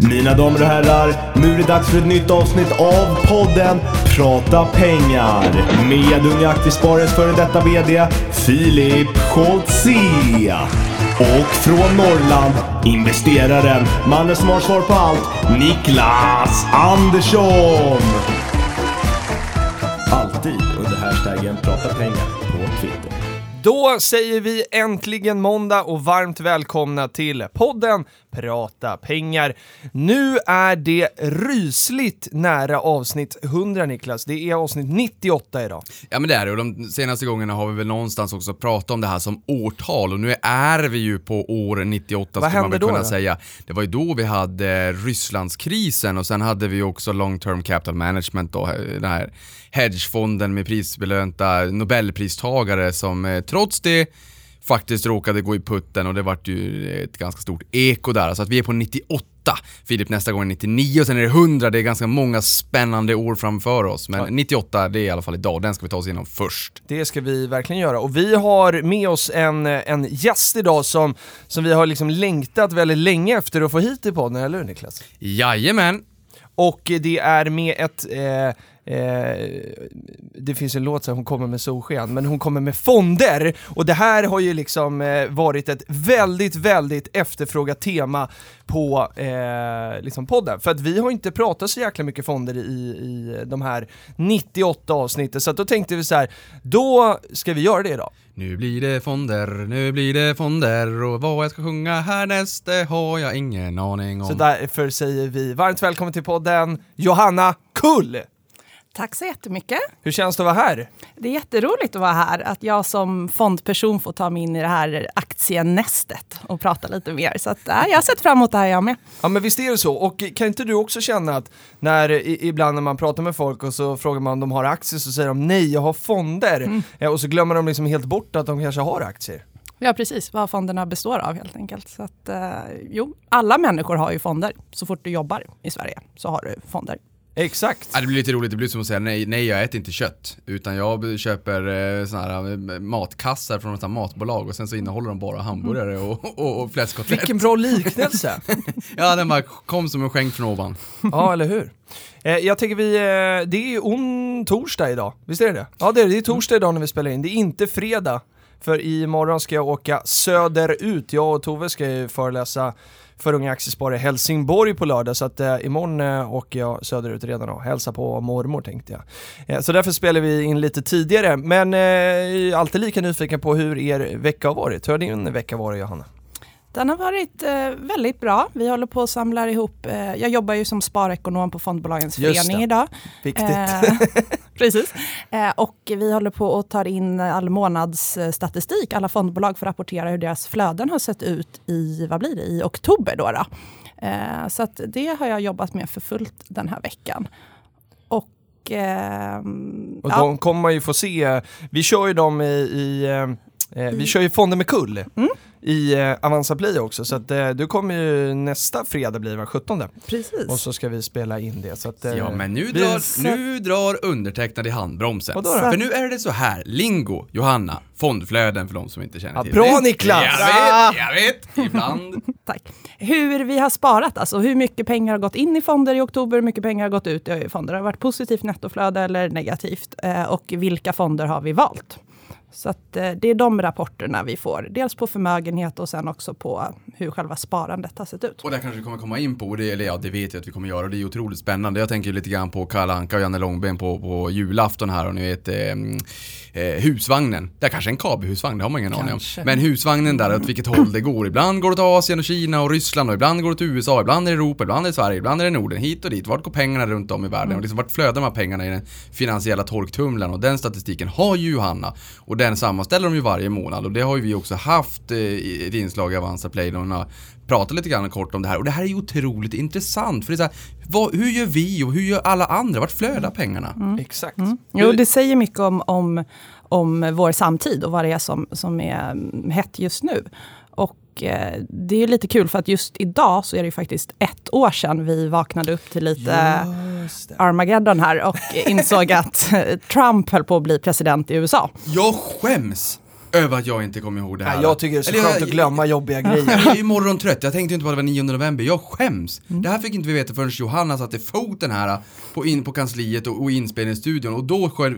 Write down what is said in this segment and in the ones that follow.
Mina damer och herrar, nu är det dags för ett nytt avsnitt av podden Prata pengar med Unga Aktiesparares före detta VD Filip Scholtze. Och från Norrland, investeraren, mannen som har svar på allt, Niklas Andersson. Alltid under hashtaggen Prata pengar på Twitter. Då säger vi äntligen måndag och varmt välkomna till podden Prata pengar. Nu är det rysligt nära avsnitt 100 Niklas. Det är avsnitt 98 idag. Ja men det är det och de senaste gångerna har vi väl någonstans också pratat om det här som årtal och nu är vi ju på år 98 Vad skulle man väl då kunna då? säga. Det var ju då vi hade Rysslandskrisen och sen hade vi också long term capital management då, den här hedgefonden med prisbelönta nobelpristagare som eh, trots det faktiskt råkade gå i putten och det vart ju ett ganska stort eko där. Så att vi är på 98. Filip nästa gång är 99 och sen är det 100. Det är ganska många spännande år framför oss. Men 98 det är i alla fall idag. Den ska vi ta oss igenom först. Det ska vi verkligen göra. Och vi har med oss en, en gäst idag som, som vi har liksom längtat väldigt länge efter att få hit i podden, eller hur Niklas? Jajamän. Och det är med ett... Eh, eh, det finns en låt som hon kommer med solsken, men hon kommer med fonder. Och det här har ju liksom eh, varit ett väldigt, väldigt efterfrågat tema på eh, liksom podden. För att vi har inte pratat så jäkla mycket fonder i, i de här 98 avsnitten, så att då tänkte vi så här, då ska vi göra det idag. Nu blir det fonder, nu blir det fonder och vad jag ska sjunga härnäst det har jag ingen aning om. Så därför säger vi varmt välkommen till podden, Johanna Kull! Tack så jättemycket. Hur känns det att vara här? Det är jätteroligt att vara här. Att jag som fondperson får ta mig in i det här aktienästet och prata lite mer. Så att, ja, jag har sett fram emot det här jag med. Ja men visst är det så, och kan inte du också känna att när, ibland när man pratar med folk och så frågar man om de har aktier så säger de nej jag har fonder, ja, och så glömmer de liksom helt bort att de kanske har aktier. Ja, precis vad fonderna består av helt enkelt. Så att, eh, jo, alla människor har ju fonder. Så fort du jobbar i Sverige så har du fonder. Exakt. Ja, det blir lite roligt, det blir som att säga nej, nej jag äter inte kött. Utan jag köper eh, såna här eh, matkassar från något matbolag och sen så innehåller de bara hamburgare och, och, och fläskkotlett. Vilken bra liknelse! Ja, den bara kom som en skänk från ovan. ja eller hur? Eh, jag tänker vi, eh, det är on torsdag idag, visst är det det? Ja det är det, det är torsdag idag när vi spelar in, det är inte fredag. För imorgon ska jag åka söderut, jag och Tove ska ju föreläsa för Unga Aktiesparare Helsingborg på lördag så att eh, imorgon eh, åker jag söderut redan och hälsar på mormor tänkte jag. Eh, så därför spelar vi in lite tidigare men eh, alltid lika nyfiken på hur er vecka har varit. Hur har din vecka varit Johanna? Den har varit eh, väldigt bra. Vi håller på att samla ihop. Eh, jag jobbar ju som sparekonom på Fondbolagens Just förening det. idag. Viktigt. Eh, precis. Eh, och vi håller på och tar in all månadsstatistik. Alla fondbolag får rapportera hur deras flöden har sett ut i, vad blir det, i oktober. Då, då. Eh, så att det har jag jobbat med för fullt den här veckan. Och, ehm, Och ja, de kommer man ju få se, vi kör ju dem i, i eh, vi kör ju Fonder med kull Mm. i eh, Avanza Play också så att eh, du kommer ju nästa fredag blir det va, 17 precis. och så ska vi spela in det så att eh, Ja, men nu drar, nu drar undertecknad i handbromsen. Vadå då? För nu är det så här, lingo, Johanna, fondflöden för de som inte känner Ja, till bra, det. Niklas! Jag vet, jag vet, ibland. Tack. Hur vi har sparat, alltså hur mycket pengar har gått in i fonder i oktober, hur mycket pengar har gått ut i fonder. Har det varit positivt nettoflöde eller negativt? Eh, och vilka fonder har vi valt? Så att, eh, det är de rapporterna vi får. Dels på förmögenhet och sen också på hur själva sparandet har sett ut. Och där kanske vi kommer komma in på, och det, eller ja, det vet jag att vi kommer göra, och det är otroligt spännande. Jag tänker lite grann på Kalle Anka och Janne Långben på, på julafton här och ni vet eh, eh, husvagnen. Det är kanske en KB-husvagn, det har man ingen aning om. Kanske. Men husvagnen där, åt vilket håll det går. Ibland går det till Asien och Kina och Ryssland och ibland går det till USA, ibland är det Europa, ibland är det Sverige, ibland är det Norden, hit och dit. Vart går pengarna runt om i världen? Och liksom vart flödar de här pengarna i den finansiella torktumlaren? Och den statistiken har ju Johanna. Och den sammanställer de ju varje månad och det har ju vi också haft eh, i ett inslag i Avanza Play där hon har pratat lite grann kort om det här. Och det här är ju otroligt intressant. För det är så här, vad, hur gör vi och hur gör alla andra? Vart flödar pengarna? Exakt. Jo, det säger mycket om, om, om vår samtid och vad det är som, som är mm, hett just nu. Och eh, det är lite kul för att just idag så är det faktiskt ett år sedan vi vaknade upp till lite. Armageddon här och insåg att Trump höll på att bli president i USA. Jag skäms över att jag inte kommer ihåg det här. Nej, jag tycker det är så Eller skönt jag- att glömma jobbiga grejer. Jag är ju morgontrött, jag tänkte inte på att det var 9 november, jag skäms. Mm. Det här fick inte vi veta förrän Johanna satte foten här på, in på kansliet och, och inspelningsstudion och då sken,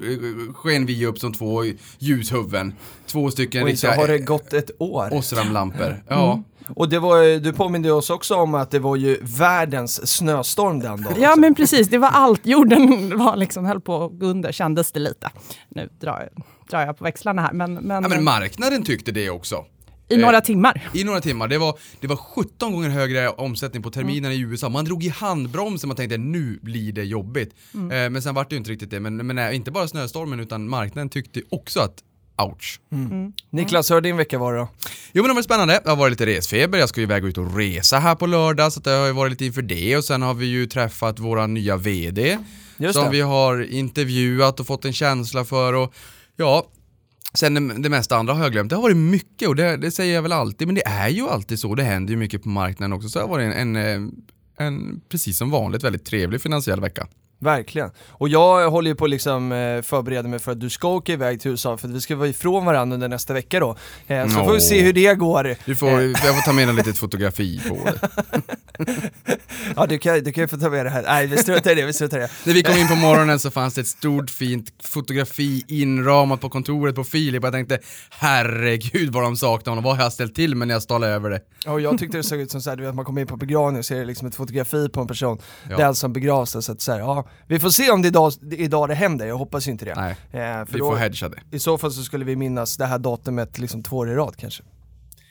eh, sken vi upp som två ljushuvuden. Två stycken Och så har det gått ett år. Osram-lampor. Ja. Och det var, du påminde oss också om att det var ju världens snöstorm den dagen. Ja men precis, det var allt. Jorden var liksom, höll på att gå under kändes det lite. Nu drar jag, drar jag på växlarna här. Men, men, ja men marknaden tyckte det också. i några timmar. I några timmar. Det var, det var 17 gånger högre omsättning på terminen i USA. Man drog i handbromsen, man tänkte nu blir det jobbigt. Eh, men sen var det ju inte riktigt det. Men, men nej, inte bara snöstormen utan marknaden tyckte också att ouch. Niklas, hur har din vecka varit då? Jo men det var spännande, det har varit lite resfeber, jag ska ju iväg ut och resa här på lördag så det har ju varit lite inför det och sen har vi ju träffat våra nya VD Just som det. vi har intervjuat och fått en känsla för och ja, sen det, det mesta andra har jag glömt. Det har varit mycket och det, det säger jag väl alltid, men det är ju alltid så, det händer ju mycket på marknaden också så det har varit en, en, en precis som vanligt väldigt trevlig finansiell vecka. Verkligen. Och jag håller ju på att liksom eh, förbereda mig för att du ska åka iväg till USA för att vi ska vara ifrån varandra under nästa vecka då. Eh, så får vi se hur det går. Du får, jag får ta med en litet fotografi på det. Ja, du kan, du kan ju få ta med det här. Nej, vi struntar i det, vi struntar i det. När vi kom in på morgonen så fanns det ett stort fint fotografi inramat på kontoret på Filip jag tänkte herregud vad de saknar honom, vad har jag ställt till med när jag stalade över det? Ja, Och jag tyckte det såg ut som såhär, du vet man kommer in på begravning och ser liksom ett fotografi på en person, Ja. den som begravs så att säga, ja, vi får se om det idag, idag det händer, jag hoppas ju inte det. Nej, Eh, vi då, får hedga det. I så fall så skulle vi minnas det här datumet liksom två år i rad kanske.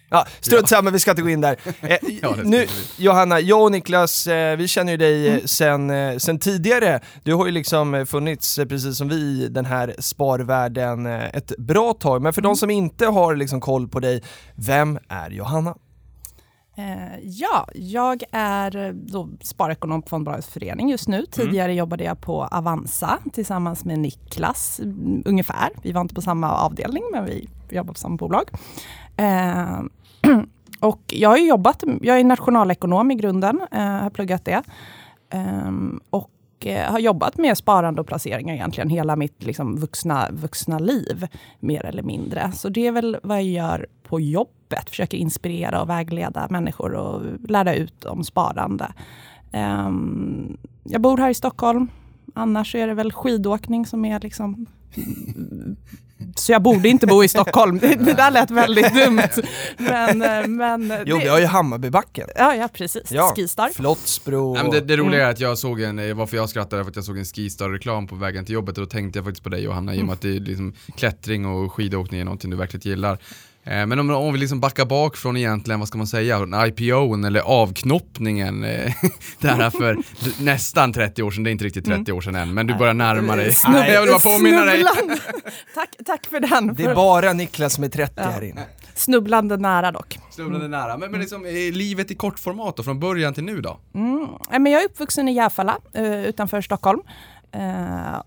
Ja, strunt samma, vi ska inte gå in där. Eh, Ja, nu. Johanna, jag och Niklas, eh, vi känner ju dig eh, sen, eh, sen tidigare. Du har ju liksom eh, funnits, eh, precis som vi, i den här sparvärlden ett bra tag. Men för de som inte har liksom koll på dig, vem är Johanna? Eh, ja, jag är eh, då sparekonom på Fondbolagets förening just nu. Tidigare jobbade jag på Avanza tillsammans med Niklas, mm, ungefär. Vi var inte på samma avdelning, men vi jobbar på samma bolag. Eh, och jag har jobbat, jag är nationalekonom i grunden, eh, har pluggat det. Ehm, och eh, har jobbat med sparande och placeringar egentligen hela mitt liksom, vuxna, vuxna liv, mer eller mindre. Så det är väl vad jag gör på jobbet, försöker inspirera och vägleda människor och lära ut om sparande. Ehm, jag bor här i Stockholm, annars är det väl skidåkning som är liksom så jag borde inte bo i Stockholm. Det, det där lät väldigt dumt. Men, eh, men Jo, det, vi har ju Hammarbybacken. Ja, ja precis. Ja, Skistar. Flottsbro. Nej, men det, det roliga är att jag såg en, varför jag skrattade för att jag såg en Skistar-reklam på vägen till jobbet och då tänkte jag faktiskt på dig Johanna i och med att det är liksom klättring och skidåkning är någonting du verkligen gillar. Eh, Men om, om vi liksom backar bak från egentligen, vad ska man säga, IPO'n eller avknoppningen eh, där för nästan 30 år sedan, det är inte riktigt 30 år sedan än, men du börjar närma dig. Nej. Jag vill bara påminna dig. Tack, tack för den. Det är bara Niklas som är 30 Ja. här inne. Snubblande nära dock. Snubblande nära. Men, men liksom, eh, livet i kortformat då, från början till nu då? Mm. Men jag är uppvuxen i Järfälla utanför Stockholm. Eh,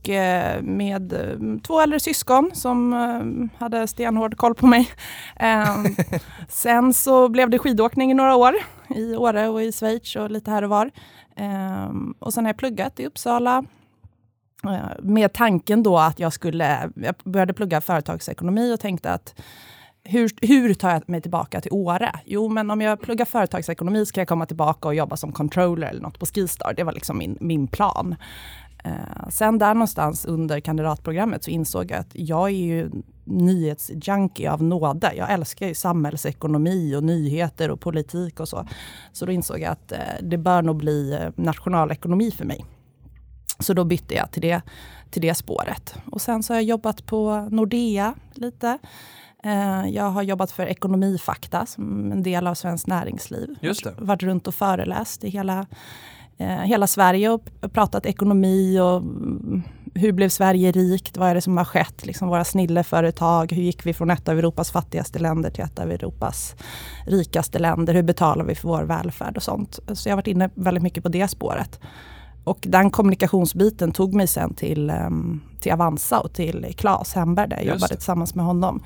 och eh, med eh, två äldre syskon som eh, hade stenhård koll på mig. Eh, sen så blev det skidåkning i några år i Åre och i Schweiz och lite här och var. Eh, och sen har jag pluggat i Uppsala med tanken då att jag skulle, jag började plugga företagsekonomi och tänkte att hur, hur tar jag mig tillbaka till Åre? Jo, men om jag pluggar företagsekonomi ska jag komma tillbaka och jobba som controller eller något på Skistar. Det var liksom min, min plan. Eh, sen där någonstans under kandidatprogrammet så insåg jag att jag är ju nyhetsjunkie av nåde. Jag älskar ju samhällsekonomi och nyheter och politik och så. Så då insåg jag att eh, det bör nog bli eh, nationalekonomi för mig. Så då bytte jag till det, till det spåret. Och sen så har jag jobbat på Nordea lite. Jag har jobbat för Ekonomifakta som en del av Svenskt Näringsliv. Just det. Varit runt och föreläst i hela, hela Sverige och pratat ekonomi och hur blev Sverige rikt? Vad är det som har skett? Liksom våra snilleföretag. Hur gick vi från ett av Europas fattigaste länder till ett av Europas rikaste länder? Hur betalar vi för vår välfärd och sånt? Så jag har varit inne väldigt mycket på det spåret. Och den kommunikationsbiten tog mig sen till, ehm, till Avanza och till Claes Hemberg där jag Just jobbade tillsammans med honom.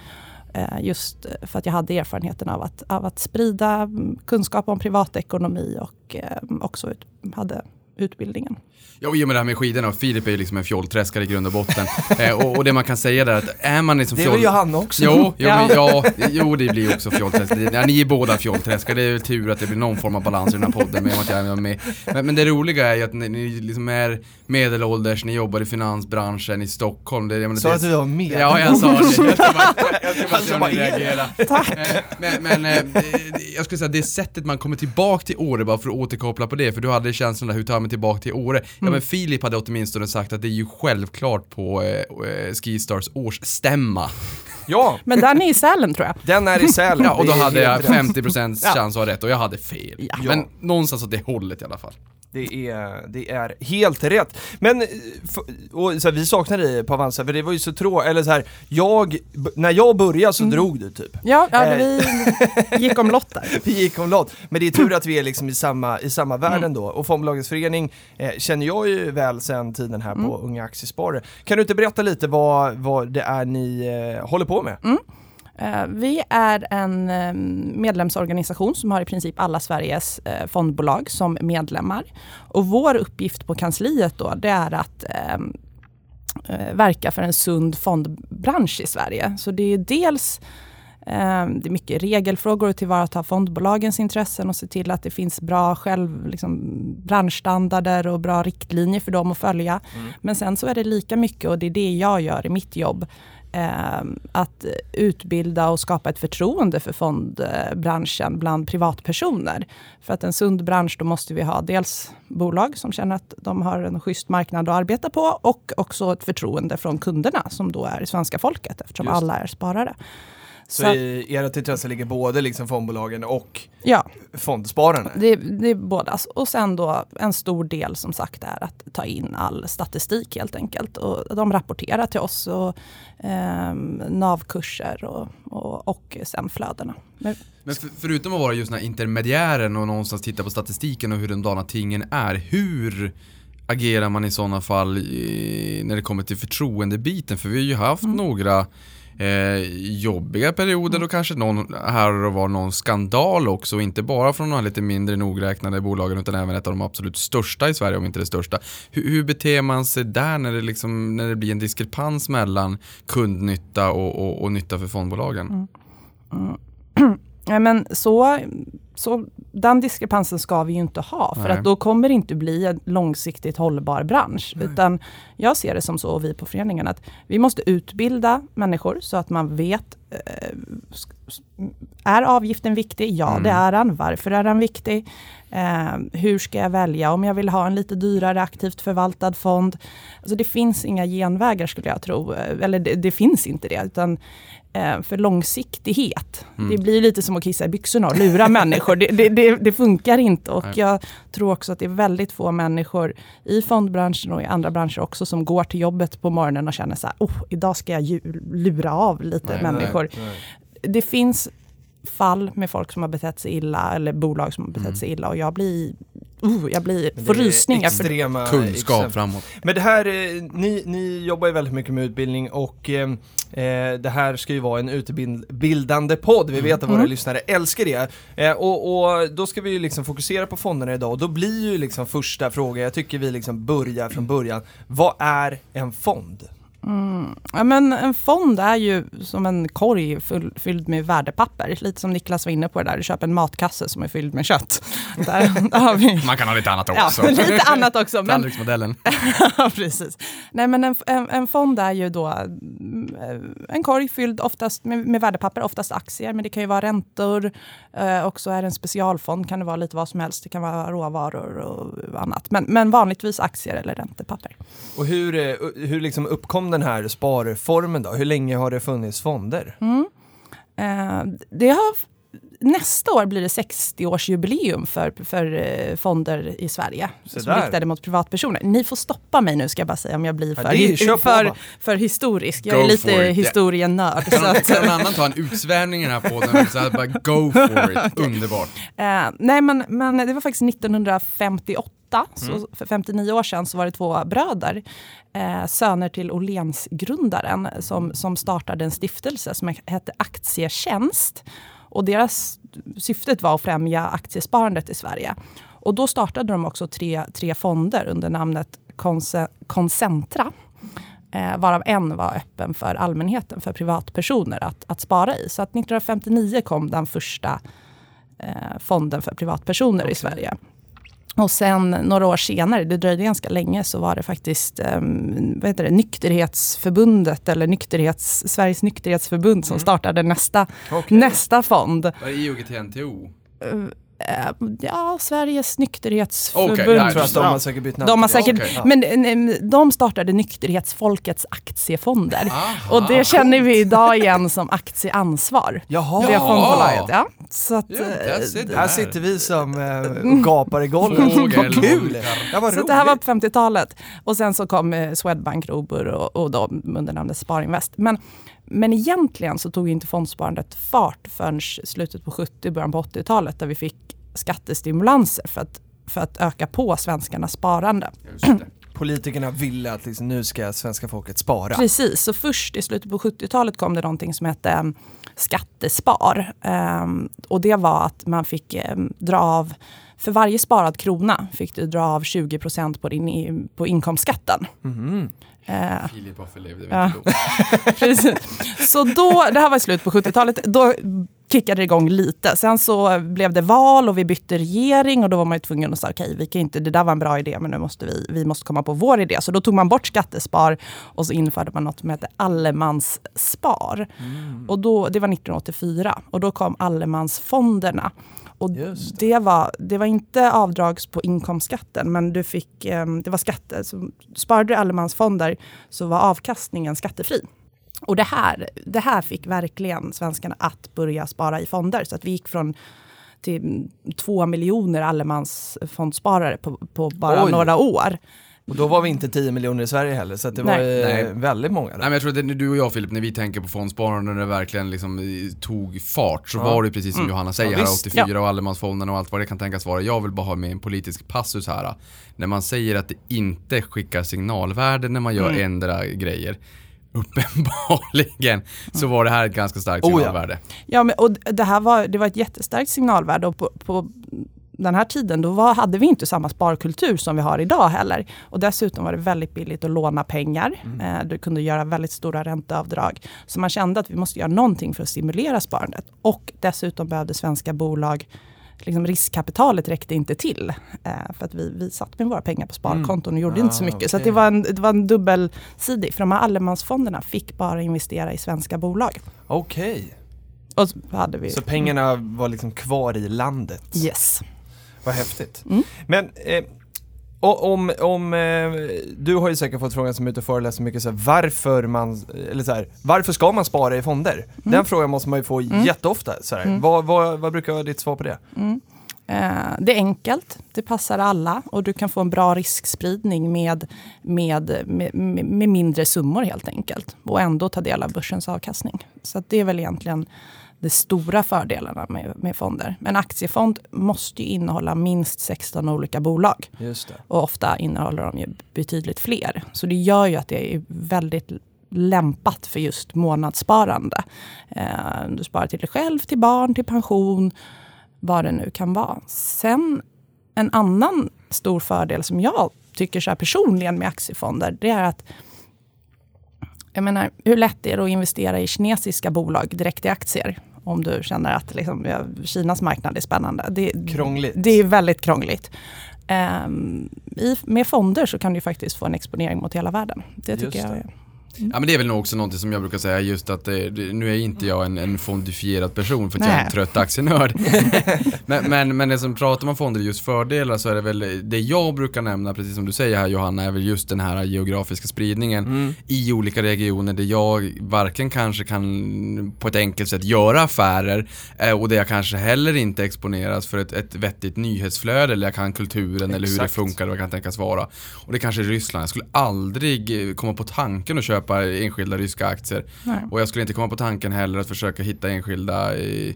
Eh, Just för att jag hade erfarenheten av att, av att sprida kunskap om privatekonomi och eh, också ut, hade utbildningen. Ja, och i och med det här med skidorna, Filip är ju liksom en fjollträskare i grund och botten. eh, och, och det man kan säga där är att är man liksom Det är väl Johanna också? Jo, jo, Ja. ja, jo, det blir också fjollträsk. Det- Ja, ni är båda fjollträskare, det är väl tur att det blir någon form av balans i den här podden med att jag är med. Men, men det roliga är ju att ni, ni liksom är medelålders, ni jobbar i finansbranschen i Stockholm. Det, jag menar, Sa det, att du var med? Ja, jag sa det. Jag ska bara, reagerar. Eh, Men, men eh, det- jag skulle säga det sättet man kommer tillbaka till Åre, bara för att återkoppla på det, för du hade känslan där, hur tar mig tillbaka till Åre? Ja men Filip hade åtminstone sagt att det är ju självklart på eh, eh, Skistars årsstämma. Ja, Men den är i Sälen tror jag. den är i Sälen. Ja, och då hade jag helt rätt. 50% Ja. chans att ha rätt och jag hade fel. Ja. Men någonstans åt det hållet i alla fall. Det är, det är helt rätt. Men, eh, och så här, vi saknar dig på Avanza, för det var ju så tråkigt, eller så här, jag, när jag började så drog du typ. Ja, ja Eh. vi gick omlott där. Vi gick omlott. Men det är tur att vi är liksom i samma, i samma världen då. Och Fondbolagens förening eh, känner jag ju väl sedan tiden här på Unga Aktiesparare. Kan du inte berätta lite vad, vad det är ni eh, håller på med? Eh, Vi är en eh, medlemsorganisation som har i princip alla Sveriges eh, fondbolag som medlemmar. Och vår uppgift på kansliet då, det är att eh, eh, verka för en sund fondbransch i Sverige. Så det är dels eh, det är mycket regelfrågor att tillvarata fondbolagens intressen och se till att det finns bra själv, liksom, branschstandarder och bra riktlinjer för dem att följa. Men sen så är det lika mycket, och det är det jag gör i mitt jobb, eh, att utbilda och skapa ett förtroende för fondbranschen bland privatpersoner. För att en sund bransch, då måste vi ha dels bolag som känner att de har en schysst marknad att arbeta på och också ett förtroende från kunderna som då är svenska folket eftersom Just. alla är sparare. Så, Så- i ert intresse ligger både liksom fondbolagen och Ja, fondspararna? det, det är bådas. Och sen då en stor del som sagt är att ta in all statistik helt enkelt. Och de rapporterar till oss och eh, NAV-kurser och, och, och sen flödena. Men, Men för, förutom att vara just den här intermediären och någonstans titta på statistiken och hur de dana tingen är, hur agerar man i sådana fall i, när det kommer till förtroendebiten? För vi har ju haft några eh, jobbiga perioder och kanske någon här och var någon skandal också, inte bara från de här lite mindre nogräknade bolagen utan även ett av de absolut största i Sverige, om inte det största. Hur, hur beter man sig där när det, liksom, när det blir en diskrepans mellan kundnytta och, och, och nytta för fondbolagen? Ja, men så, så, den diskrepansen ska vi ju inte ha. För Nej. att då kommer det inte bli en långsiktigt hållbar bransch. Utan jag ser det som så, och vi på föreningen, att vi måste utbilda människor så att man vet eh, är avgiften viktig? Ja, Mm. det är den. Varför är den viktig? Eh, hur ska jag välja om jag vill ha en lite dyrare aktivt förvaltad fond? Alltså det finns inga genvägar skulle jag tro. Eh, Eller det, det finns inte det. Utan för långsiktighet, Mm. det blir lite som att kissa i byxorna och lura människor. Det, det, det, det funkar inte. Och Nej. jag tror också att det är väldigt få människor i fondbranschen och i andra branscher också som går till jobbet på morgonen och känner så här, oh, idag ska jag lura av lite Nej, nej, människor Nej. det finns fall med folk som har betett sig illa eller bolag som har betett Mm. sig illa och jag blir, uh, jag blir, får rysningar. För, Extrema Kunskap exempel. framåt. Men det här, eh, ni, ni jobbar ju väldigt mycket med utbildning och eh, eh, det här ska ju vara en utbildande podd. Vi vet att våra Mm. lyssnare älskar det. Eh, och, och då ska vi ju liksom fokusera på fonderna idag och då blir ju liksom första frågan, jag tycker vi liksom börjar från början. Vad är en fond? Mm, ja, men en fond är ju som en korg full, fylld med värdepapper. Lite som Niklas var inne på det där, du köper en matkasse som är fylld med kött. Där, där har vi Man kan ha lite annat ja, också. lite annat också. Men, Tallriksmodellen. ja, precis. Nej, men en, en, en fond är ju då mm, en korg fylld oftast med, med värdepapper, oftast aktier, men det kan ju vara räntor. Eh, och så är det en specialfond, kan det vara lite vad som helst. Det kan vara råvaror och annat. Men, men vanligtvis aktier eller räntepapper. Och hur, eh, hur liksom uppkom den här sparformen då? Hur länge har det funnits fonder? Mm. Eh, det har, nästa år blir det 60-årsjubileum för, för eh, fonder i Sverige. Så som riktade mot privatpersoner. Ni får stoppa mig nu ska jag bara säga om jag blir Ja, för, på för, bara. för historisk. Jag Go är lite it. historienörd. Kan så någon, att, kan någon annan ta en utsvävning i den här podden? Så här, bara go for it. Underbart. Eh, nej, men, men det var faktiskt 1958. Mm. Så för 59 år sedan så var det två bröder, eh, söner till Åhlénsgrundaren, som, som startade en stiftelse som hette Aktietjänst. Och deras syftet var att främja aktiesparandet i Sverige. Och då startade de också tre, tre fonder under namnet Conce- Concentra. Eh, varav en var öppen för allmänheten, för privatpersoner att, att spara i. Så att 1959 kom den första eh, fonden för privatpersoner i Sverige. Och sen några år senare, det dröjde ganska länge, så var det faktiskt um, vad heter det, Nykterhetsförbundet eller nykterhets, Sveriges nykterhetsförbund som startade nästa, Okej. nästa fond. Vad är IOGT-NTO? Eh, ja, Sveriges nykterhetsförbund. Jag nej, tror att de har säkert bytt namn. De har det. säkert, men eh, de startade Nykterhetsfolkets aktiefonder. Aha, och det känner vi idag igen som aktieansvar. Jaha, Det fondbolaget, ja. Så att, Ja, eh, där du. här sitter vi som eh, och gapar i golvet. Vad kul! Ja, vad så roligt. det här var på 50-talet. Och sen så kom eh, Swedbank, Robur och, och de under namnet Sparinvest. Men, men egentligen så tog inte fondsparandet fart förrän slutet på 70, början på 80-talet där vi fick skattestimulanser för att, för att öka på svenskarnas sparande. Politikerna ville att liksom, nu ska svenska folket spara. Precis, så först i slutet på 70-talet kom det någonting som hette um, skattespar. Ehm, och det var att man fick em, dra av, för varje sparad krona fick du dra av 20 på, din, i- på inkomstskatten. Mhm. Eh, Filip varför levde vi Ja. Så då, det här var i slutet på 70-talet, då kickade det igång lite. Sen så blev det val och vi bytte regering och då var man tvungen att säga okej, vi kan inte, det där var en bra idé men nu måste vi, vi måste komma på vår idé. Så då tog man bort skattespar och så införde man något som heter allemansspar. Och då, det var 1984 och då kom allemansfonderna. Och Just det. var, det var inte avdrags på inkomstskatten, men du fick, eh, det var skatte. Så sparade du allemansfonder så var avkastningen skattefri. Och det här, det här fick verkligen svenskarna att börja spara i fonder. Så att vi gick från till två miljoner allemansfondsparare på, på bara Oj. några år. Och då var vi inte 10 miljoner i Sverige heller, så att det var Nej. eh, Nej. väldigt många. Då. Nej men jag tror att det, du och jag Filip, när vi tänker på fondsparande när det verkligen liksom eh, tog fart så Ja. var det precis som Johanna säger Ja, här, visst. 84 och allemansfonden och allt vad det kan tänkas vara. Jag vill bara ha med en politisk passus här. När man säger att det inte skickar signalvärde när man gör Mm. ändra grejer. Uppenbarligen så var det här ett ganska starkt Oh, ja. signalvärde. Ja, men, och det här var, det var ett jättestarkt signalvärde och på, på den här tiden då var, hade vi inte samma sparkultur som vi har idag heller. Och dessutom var det väldigt billigt att låna pengar. Eh, du kunde göra väldigt stora ränteavdrag. Så man kände att vi måste göra någonting för att stimulera sparandet. Och dessutom behövde svenska bolag Liksom riskkapitalet räckte inte till. Eh, för att vi, vi satt med våra pengar på sparkonton och gjorde inte så Ah, mycket. Så att okej. det, var en, det var en dubbelsidig. För de här allemansfonderna fick bara investera i svenska bolag. Okej, Och så så pengarna var liksom kvar i landet. Yes. Vad häftigt. Mm. Men eh, om, om eh, du har ju säkert fått frågan som är ute och föreläser mycket så här, varför man, eller så här, varför ska man spara i fonder? Den frågan måste man ju få jätteofta. Så. Mm. Vad, vad, vad brukar vara ditt svar på det? Mm. Eh, det är enkelt, det passar alla och du kan få en bra riskspridning med, med, med, med mindre summor helt enkelt. Och ändå ta del av börsens avkastning. Så det är väl egentligen de stora fördelarna med, med fonder. En aktiefond måste ju innehålla minst 16 olika bolag. Just det. Och ofta innehåller de ju betydligt fler. Så det gör ju att det är väldigt lämpat för just månadssparande. Eh, du sparar till dig själv, till barn, till pension, vad det nu kan vara. Sen en annan stor fördel som jag tycker så personligen med aktiefonder, det är att jag menar, hur lätt är det att investera i kinesiska bolag direkt i aktier? Om du känner att liksom, ja, Kinas marknad är spännande. Det, Krångligt. det är väldigt krångligt. Ehm, i, med fonder så kan du faktiskt få en exponering mot hela världen. Det Just tycker jag det. Är. Ja men det är väl nog också någonting som jag brukar säga just att det, det, nu är inte jag en, en fondifierad person för att jag är en Nej. trött aktienörd. men, men, men det som pratar man fonder just fördelar så är det väl det jag brukar nämna, precis som du säger här Johanna, är väl just den här geografiska spridningen Mm. i olika regioner där jag varken kanske kan på ett enkelt sätt göra affärer eh, och där jag kanske heller inte exponeras för ett, ett vettigt nyhetsflöde eller jag kan kulturen eller hur det Exakt. funkar och vad det kan tänkas vara. Och det kanske är Ryssland. Jag skulle aldrig eh, komma på tanken att köpa enskilda ryska aktier. Nej. Och jag skulle inte komma på tanken heller att försöka hitta enskilda eh,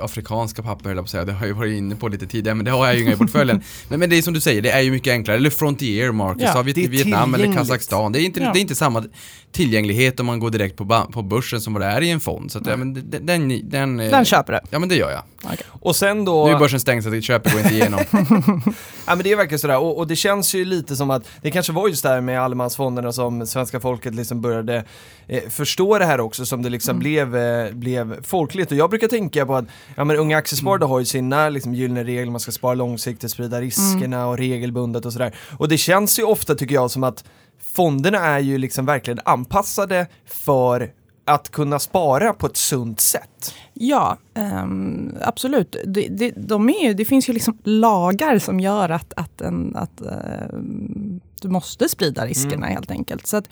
afrikanska papper höll jag på att säga. Det har jag varit inne på lite tidigare men det har jag ju inga i portföljen. men, men det är som du säger, det är ju mycket enklare. Eller Frontier Markets, Ja, har vi det är Vietnam eller. Kazakstan. Det är, inte, Ja. det är inte samma tillgänglighet om man går direkt på, på börsen som vad det är i en fond. Så att, ja. men den, den, den, eh, Den köper du. Ja men det gör jag. Ja. Okej. Och sen då... Nu är börsen stängd så att köpet går inte igenom. Ja men det är verkligen sådär och, och det känns ju lite som att det kanske var just där med allemansfonderna som svenska folket liksom började eh, förstå det här också som det liksom blev, eh, blev folkligt och jag brukar tänka på att ja men unga aktiesparare har ju sina liksom gyllene regler, man ska spara långsiktigt, sprida riskerna och regelbundet och sådär. Och det känns ju ofta tycker jag som att fonderna är ju liksom verkligen anpassade för att kunna spara på ett sunt sätt. Ja, ehm, absolut. Det, det, de är ju, det finns ju liksom lagar som gör att, att, en, att ehm, du måste sprida riskerna helt enkelt. Så att,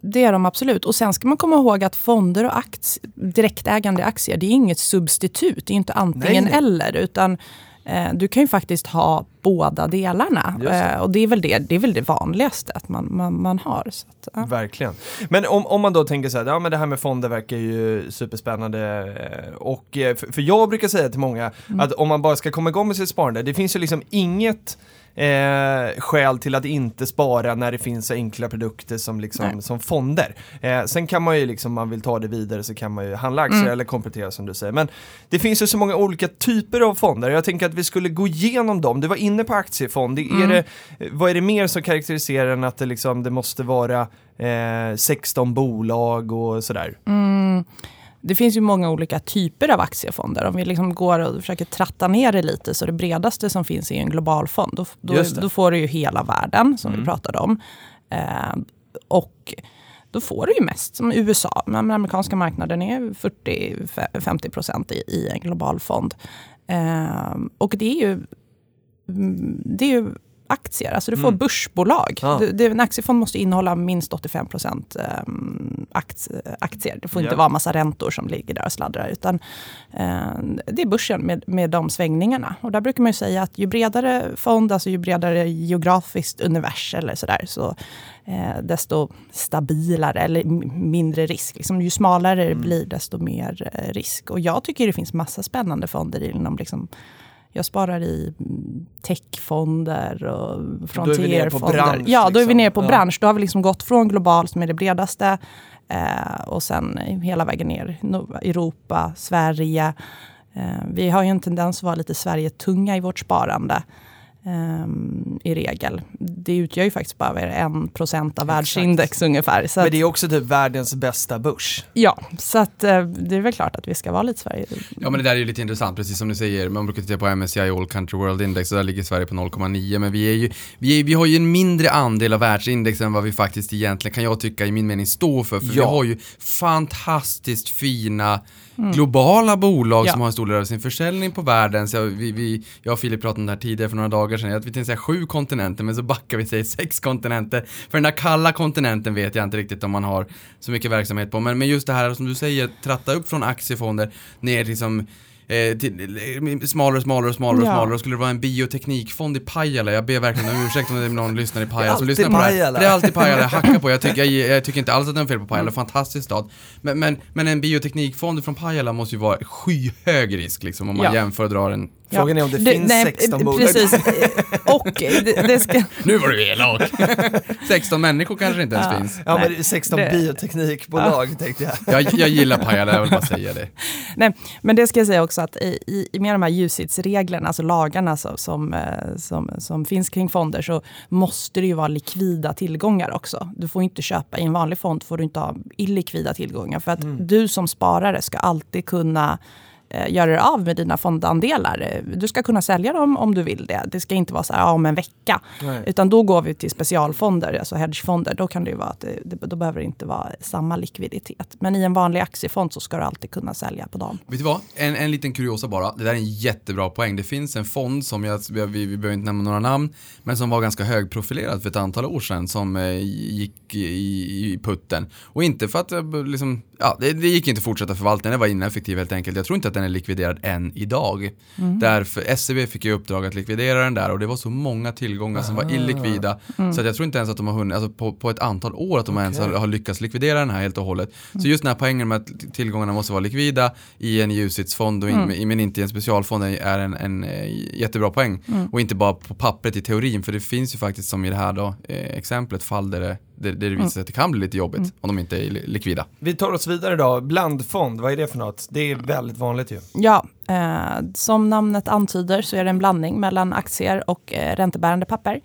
det är de absolut. Och sen ska man komma ihåg att fonder och aktie, direktägande aktier, det är inget substitut. Det är inte antingen Nej, nej. eller. Utan eh, du kan ju faktiskt ha båda delarna. Eh, och det är, väl det, det är väl det vanligaste att man, man, man har. Att, ja. Verkligen. Men om, om man då tänker så här, ja men det här med fonder verkar ju superspännande eh, och eh, för, för jag brukar säga till många att om man bara ska komma igång med sitt sparande, det finns ju liksom inget Eh, skäl till att inte spara när det finns så enkla produkter som, liksom, Nej. som fonder. Eh, sen kan man ju liksom, om man vill ta det vidare så kan man ju handla aktier Mm. eller komplettera som du säger. Men det finns ju så många olika typer av fonder. Jag tänker att vi skulle gå igenom dem. Du var inne på aktiefond. Det är det, vad är det mer som karaktäriserar den att det, liksom, det måste vara eh, 16 bolag och sådär? Mm. Det finns ju många olika typer av aktiefonder. Om vi liksom går och försöker tratta ner det lite, så det bredaste som finns är en global fond. Då, då, då får du ju hela världen, som Mm. vi pratade om. Eh, och då får du ju mest som USA. Men den amerikanska marknaden är 40-50 procent i, i en global fond. Eh, och det är ju, mm, det är ju aktier, alltså du får Mm. börsbolag. Ja. Du, en aktiefond måste innehålla minst 85 procent um, aktier. Det får inte Ja. vara massa räntor som ligger där och sladdrar. Utan eh, det är börsen med, med de svängningarna. Och där brukar man ju säga att ju bredare fond, alltså ju bredare geografiskt univers eller sådär, så eh, desto stabilare eller mindre risk. Liksom, ju smalare det blir, desto mer eh, risk. Och jag tycker det finns massa spännande fonder inom liksom, jag sparar i techfonder och frontierfonder. bransch, Ja, då är vi liksom. nere på Ja. bransch. Då har vi liksom gått från global som är det bredaste eh, och sen hela vägen ner. Europa, Sverige. Eh, vi har ju en tendens att vara lite Sverige-tunga i vårt sparande. Ehm, I regel. Det utgör ju faktiskt bara en procent av Exakt. världsindex ungefär. Så Men det är också typ världens bästa börs. ja, så att, eh, det är väl klart att vi ska vara lite Sverige. Ja men det där är ju lite intressant, precis som du säger. Man brukar titta på MSCI All Country World Index och där ligger Sverige på 0,9 men vi, är ju, vi, är, vi har ju en mindre andel av världsindex än vad vi faktiskt egentligen kan jag tycka i min mening stå för. För vi Ja. har ju fantastiskt fina globala bolag Mm. Ja. som har en stor del av sin försäljning på världen. Så jag, vi, vi, jag och Filip pratade om det här tidigare för några dagar sedan, att vi tänkte säga sju kontinenter men så backar vi säger sex kontinenter. För den där kalla kontinenten vet jag inte riktigt om man har så mycket verksamhet på. Men, men just det här som du säger, tratta upp från aktiefonder ner till som Eh, till, eh, smalare, smalare, smalare, Ja. smalare. Och skulle det vara en bioteknikfond i Pajala, jag ber verkligen om ursäkt om det är någon lyssnare i Pajala som lyssnar på det här. Pajala. Det är alltid Pajala, jag hackar på. Jag tycker, jag, jag tycker inte alls att det är fel på Pajala, fantastisk stad. Men, men, men en bioteknikfond från Pajala måste ju vara skyhög risk liksom om man Ja. jämför och drar en... Frågan är om det finns 16 eh, bolag. Precis. Och det, det ska... Nu var du elak! 16 människor kanske inte ens Ja. finns. Ja men Nej, är 16 det- bioteknikbolag tänkte jag. Jag, jag gillar Pajala, jag vill bara säga det. Nej, men det ska jag säga också att i, i, i med de här UCITS-reglerna, alltså lagarna som, som, eh, som, som finns kring fonder, så måste det ju vara likvida tillgångar också. Du får inte köpa i en vanlig fond, får du inte ha illikvida tillgångar. För att Mm. du som sparare ska alltid kunna göra dig av med dina fondandelar. Eh, Du ska kunna sälja dem om du vill det. Det ska inte vara så här ja, om en vecka. Nej. Utan då går vi till specialfonder, alltså hedgefonder. Då kan det ju vara att det, det, då behöver det inte vara samma likviditet. Men i en vanlig aktiefond så ska du alltid kunna sälja på dagen. Vet du vad? En, en liten kuriosa bara. Det där är en jättebra poäng. Det finns en fond som jag, vi, vi behöver inte nämna några namn, men som var ganska högprofilerad för ett antal år sedan som eh, gick i, i putten. Och inte för att eh, liksom, ja, det, det gick inte att fortsätta förvalta den, var ineffektiv helt enkelt. Jag tror inte att den är likviderad än idag. Därför, SEB fick ju uppdrag att likvidera den där och det var så många tillgångar som var illikvida. Så att jag tror inte ens att de har hunnit, alltså på, på ett antal år att de ens har, har lyckats likvidera den här helt och hållet. Så just den här poängen med att tillgångarna måste vara likvida i en UCITS-fond och in, men inte i en specialfond är en, en eh, jättebra poäng. Och inte bara på pappret i teorin, för det finns ju faktiskt som i det här då, eh, exemplet fall där det, det, det visar sig att det kan bli lite jobbigt om de inte är li- likvida. Vi tar oss vidare då. Blandfond, vad är det för något? Det är väldigt vanligt ju. Ja, eh, som namnet antyder så är det en blandning mellan aktier och eh, räntebärande papper.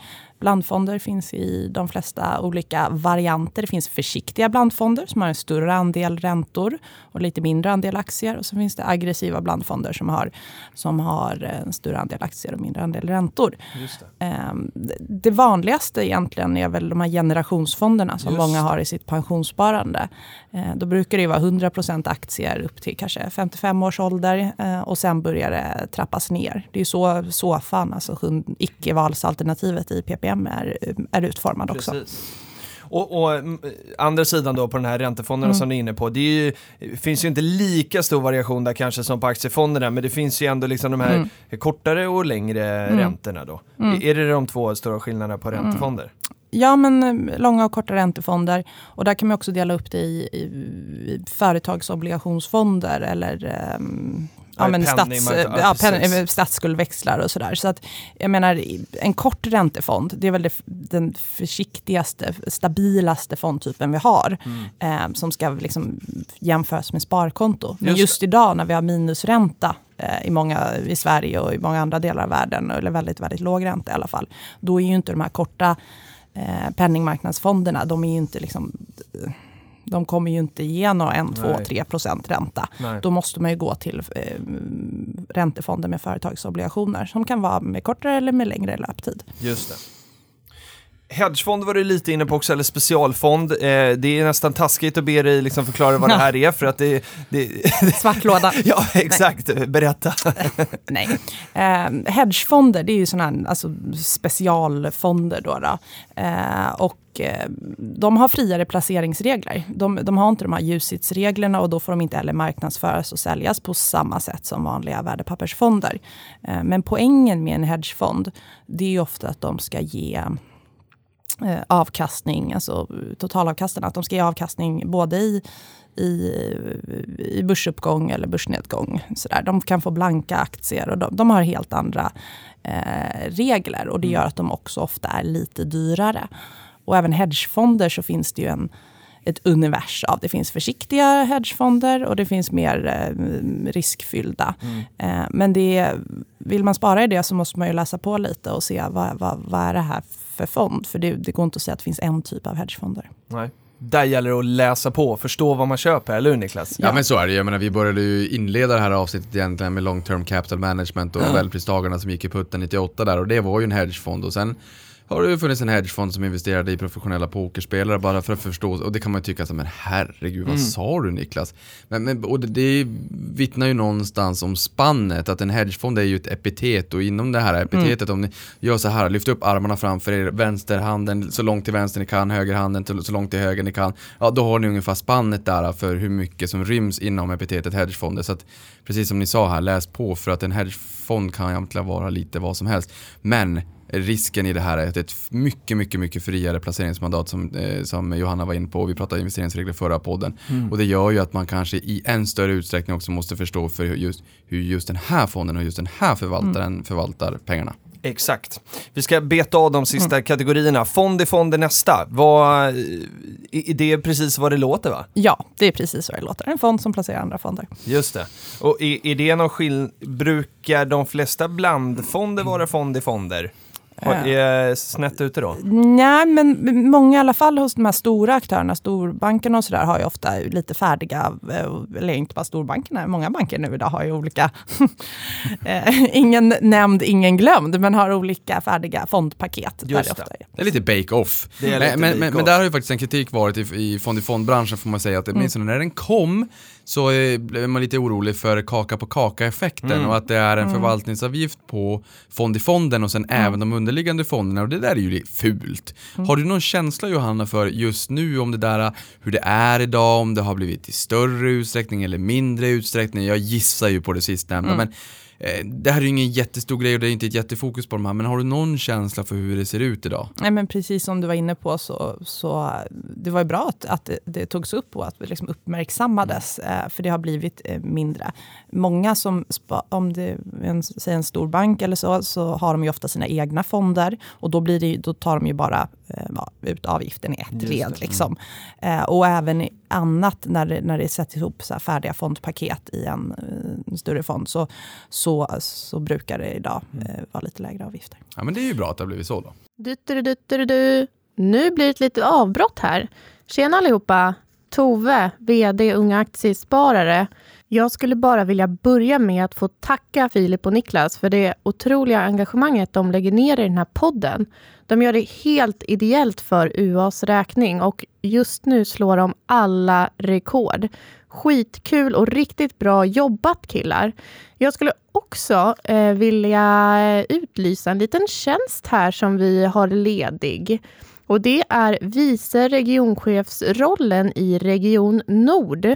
Blandfonder finns i de flesta olika varianter. Det finns försiktiga blandfonder som har en större andel räntor och lite mindre andel aktier. Och så finns det aggressiva blandfonder som har, som har en större andel aktier och mindre andel räntor. Det. Ehm, det- Det vanligaste egentligen är väl de här generationsfonderna som Just många har i sitt pensionssparande. Eh, Då brukar det vara 100% aktier upp till kanske 55 års ålder eh, och sen börjar det trappas ner. Det är så SOFAN, alltså icke-valsalternativet i PPM, är, är utformad också. Precis. Och, och mm, andra sidan då på den här räntefonderna som du är inne på, det ju, finns ju inte lika stor variation där kanske som på aktiefonderna, men det finns ju ändå liksom de här kortare och längre räntorna då. Är det de två stora skillnaderna på räntefonder? Ja, men eh, långa och korta räntefonder. Och där kan man också dela upp det i, i, företagsobligationsfonder eller ehm, Ja, men penning, stats, man- ja, ja, pen, precis. eh, statsskuldväxlar och sådär. Så att, jag menar, en kort räntefond, det är väl det, den försiktigaste, stabilaste fondtypen vi har. Eh, som ska liksom jämföras med sparkonto. Men Just just, idag när vi har minusränta eh, i, många, i Sverige och i många andra delar av världen, eller väldigt, väldigt låg ränta i alla fall, då är ju inte de här korta eh, penningmarknadsfonderna, de är ju inte liksom de kommer ju inte ge några 1, 2, Nej. 3 procent ränta. Nej. Då måste man ju gå till eh, räntefonder med företagsobligationer som kan vara med kortare eller med längre löptid. Just det. Hedgefond var du lite inne på också, eller specialfond. Eh, det är nästan taskigt att be dig liksom förklara vad det här är för att det... det Svart låda. ja, exakt. Berätta. Nej. Eh, hedgefonder, det är ju sådana här, alltså specialfonder. Då, då. Eh, och eh, de har friare placeringsregler. De, de har inte de här UCITS-reglerna och då får de inte heller marknadsföras och säljas på samma sätt som vanliga värdepappersfonder. Eh, men poängen med en hedgefond, det är ju ofta att de ska ge avkastning, alltså totalavkastarna, att de ska ge avkastning både i, i, i börsuppgång eller börsnedgång. Så där. De kan få blanka aktier och de, de har helt andra eh, regler och det gör att de också ofta är lite dyrare. Och även hedgefonder så finns det ju en, ett univers av. Det finns försiktiga hedgefonder och det finns mer eh, riskfyllda. Eh, men det, vill man spara i det så måste man ju läsa på lite och se vad, vad, vad är det här för fond? För det, det går inte att säga att det finns en typ av hedgefonder. Nej. Där gäller det att läsa på och förstå vad man köper, eller hur Niklas? Ja, men så är det Jag menar, vi började ju inleda det här avsnittet egentligen med long term capital management och Nobelpristagarna som gick i putten 98 där och det var ju en hedgefond och sen har det funnits en hedgefond som investerade i professionella pokerspelare bara för att förstå och det kan man ju tycka som men herregud vad sa du Niklas? Men, men, och det, det vittnar ju någonstans om spannet att en hedgefond är ju ett epitet och inom det här epitetet om ni gör så här, lyft upp armarna framför er, vänsterhanden så långt till vänster ni kan, högerhanden så långt till höger ni kan. Ja, då har ni ungefär spannet där för hur mycket som ryms inom epitetet hedgefonder. Så att precis som ni sa här, läs på för att en hedgefond kan egentligen vara lite vad som helst. Men risken i det här är att det är ett mycket, mycket, mycket friare placeringsmandat som, eh, som Johanna var inne på. Vi pratade investeringsregler förra podden. Och det gör ju att man kanske i än större utsträckning också måste förstå för just, hur just den här fonden och just den här förvaltaren förvaltar pengarna. Exakt. Vi ska beta av de sista kategorierna. Fond i fond är nästa. Vad, är det precis vad det låter va? Ja, det är precis så det låter. En fond som placerar andra fonder. Just det. Och är, är det någon skill... Brukar de flesta blandfonder vara fond i fonder? Är snett ute då? Nej, men många i alla fall hos de här stora aktörerna, storbankerna och sådär, har ju ofta lite färdiga, eh, eller inte bara storbankerna, många banker nu idag har ju olika, eh, ingen nämnd, ingen glömd, men har olika färdiga fondpaket. där Just det ofta det. är. Det är lite bake-off. Men, lite men, där har ju faktiskt en kritik varit i, i fond-i-fond-branschen får man säga att åtminstone när den kom så blev man lite orolig för kaka på kaka-effekten Mm. och att det är en förvaltningsavgift på fond-i-fonden och sen även de underliggande fonderna och det där är ju fult. Har du någon känsla Johanna för just nu om det där hur det är idag, om det har blivit i större utsträckning eller mindre utsträckning? Jag gissar ju på det sistnämnda men eh, det här är ju ingen jättestor grej och det är inte ett jättefokus på de här men har du någon känsla för hur det ser ut idag? Nej, men precis som du var inne på så, så det var ju bra att, att det, det togs upp och att det liksom uppmärksammades, eh, för det har blivit eh, mindre. Många som, om det är en, säg en stor bank eller så, så har de ju ofta sina egna fonder och då, blir det, ju- då tar de ju bara eh, ja, ut avgiften i ett led. det. Liksom. Eh, och även annat när det, när det sätts ihop så här färdiga fondpaket i en, eh, en större fond så, så, så brukar det idag Mm. eh, vara lite lägre avgifter. Ja men det är ju bra att det har blivit så då. Du, du, du, du, du. Nu blir det ett litet avbrott här. Tjena allihopa! Tove, VD Unga Aktiesparare. Jag skulle bara vilja börja med att få tacka Filip och Niklas för det otroliga engagemanget de lägger ner i den här podden. De gör det helt ideellt för UAs räkning och just nu slår de alla rekord. Skitkul och riktigt bra jobbat killar. Jag skulle också eh, vilja utlysa en liten tjänst här som vi har ledig. Och det är vice regionchefsrollen i Region Nord.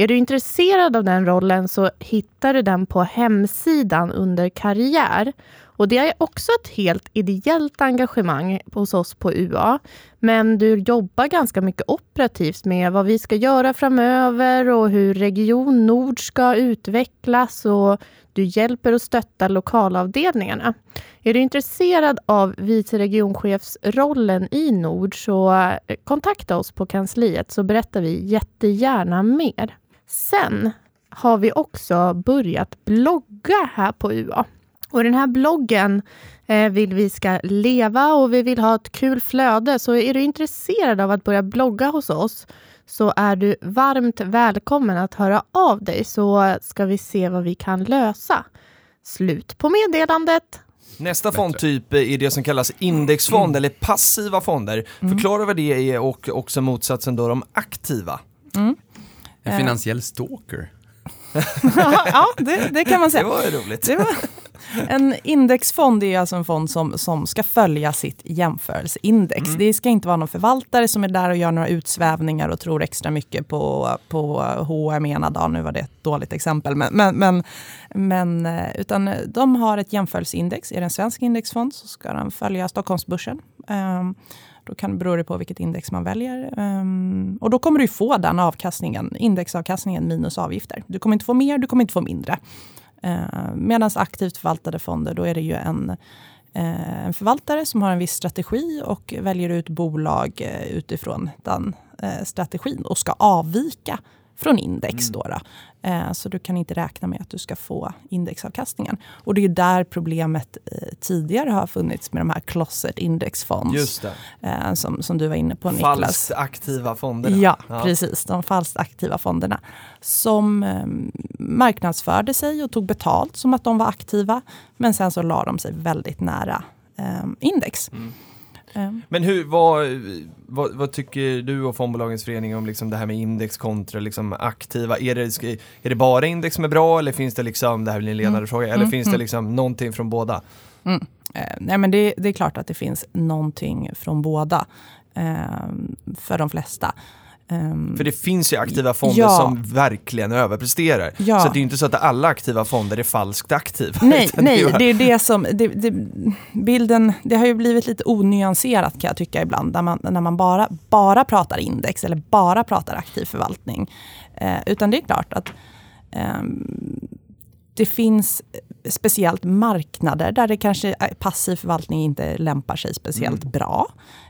Är du intresserad av den rollen så hittar du den på hemsidan under karriär. Och det är också ett helt ideellt engagemang hos oss på UA. Men du jobbar ganska mycket operativt med vad vi ska göra framöver och hur Region Nord ska utvecklas och du hjälper och stöttar lokalavdelningarna. Är du intresserad av vice regionchefsrollen i Nord så kontakta oss på kansliet så berättar vi jättegärna mer. Sen har vi också börjat blogga här på UA. Och den här bloggen eh, vill vi ska leva och vi vill ha ett kul flöde. Så är du intresserad av att börja blogga hos oss så är du varmt välkommen att höra av dig så ska vi se vad vi kan lösa. Slut på meddelandet. Nästa fondtyp är det som kallas indexfond eller passiva fonder. Förklara vad det är och också motsatsen då de aktiva. En Eh. finansiell stalker. ja, det, det kan man Det säga. var ju roligt. Det var, en indexfond är alltså en fond som, som ska följa sitt jämförelseindex. Det ska inte vara någon förvaltare som är där och gör några utsvävningar och tror extra mycket på, på H&M ena dagen. Nu var det ett dåligt exempel. Men, men, men, men, eh, utan de har ett jämförelseindex. Är det en svensk indexfond så ska den följa Stockholmsbörsen. Um, då kan, beror det på vilket index man väljer. Um, och då kommer du få den avkastningen, indexavkastningen minus avgifter. Du kommer inte få mer, du kommer inte få mindre. Uh, Medan aktivt förvaltade fonder, då är det ju en, eh, en förvaltare som har en viss strategi och väljer ut bolag eh, utifrån den eh, strategin och ska avvika från index. Då, då. Eh, så du kan inte räkna med att du ska få indexavkastningen. Och det är ju där problemet eh, tidigare har funnits med de här closet index funds. Eh, som, som du var inne på Niklas. Falskt aktiva fonderna. Ja, precis. De falskt aktiva fonderna. Som eh, marknadsförde sig och tog betalt som att de var aktiva. Men sen så la de sig väldigt nära eh, index. Men hur, vad, vad, vad tycker du och fondbolagens förening om liksom det här med index kontra liksom aktiva? Är det, är det bara index som är bra eller finns det liksom, det här blir en ledande fråga, eller Mm, finns det mm. liksom någonting från båda? Mm. Eh, nej men det, det är klart att det finns någonting från båda. Eh, för de flesta. Eh, För det finns ju aktiva fonder Ja. som verkligen överpresterar. Ja. Så det är ju inte så att alla aktiva fonder är falskt aktiva. Nej, nej, det är det som, det, det, bilden, det har ju blivit lite onyanserat kan jag tycka ibland, när man, när man bara, bara pratar index eller bara pratar aktiv förvaltning. Eh, utan det är klart att ehm, det finns speciellt marknader där det kanske eh, passiv förvaltning inte lämpar sig speciellt bra.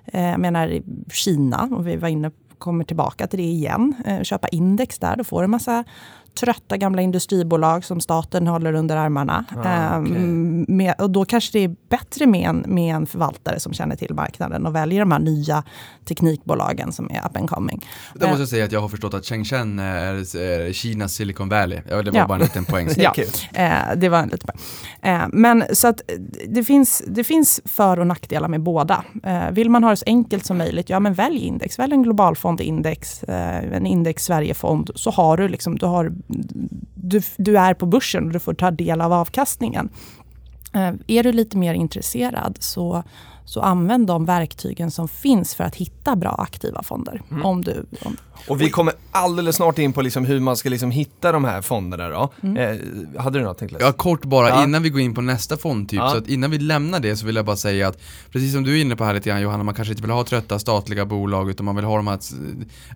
Eh, jag menar Kina, och vi var inne kommer tillbaka till det igen. Eh, köpa index där, då får du en massa trötta gamla industribolag som staten håller under armarna. Ah. Ehm, med, och då kanske det är bättre med en, med en förvaltare som känner till marknaden och väljer de här nya teknikbolagen som är up and coming. Där måste jag säga att jag har förstått att Shenzhen är, Kinas Silicon Valley. Ja, det var Ja. bara en liten poäng. Ja. Eh, det var en liten poäng. Eh, men så att eh, det finns, det finns för och nackdelar med båda. Eh, vill man ha det så enkelt som möjligt, ja men välj index. Välj en globalfond index, eh, en index Sverigefond, så har du liksom, du, har, du, du är på börsen och du får ta del av avkastningen. Eh, är du lite mer intresserad så, så använd de verktygen som finns för att hitta bra aktiva fonder. Mm. Om du, om, Och vi kommer alldeles snart in på liksom hur man ska liksom hitta de här fonderna då. Mm. Eh, hade du något Niklas? Ja, kort bara Ja. innan vi går in på nästa fondtyp. Ja. Så att innan vi lämnar det så vill jag bara säga att precis som du är inne på här lite grann Johanna, man kanske inte vill ha trötta statliga bolag utan man vill ha de här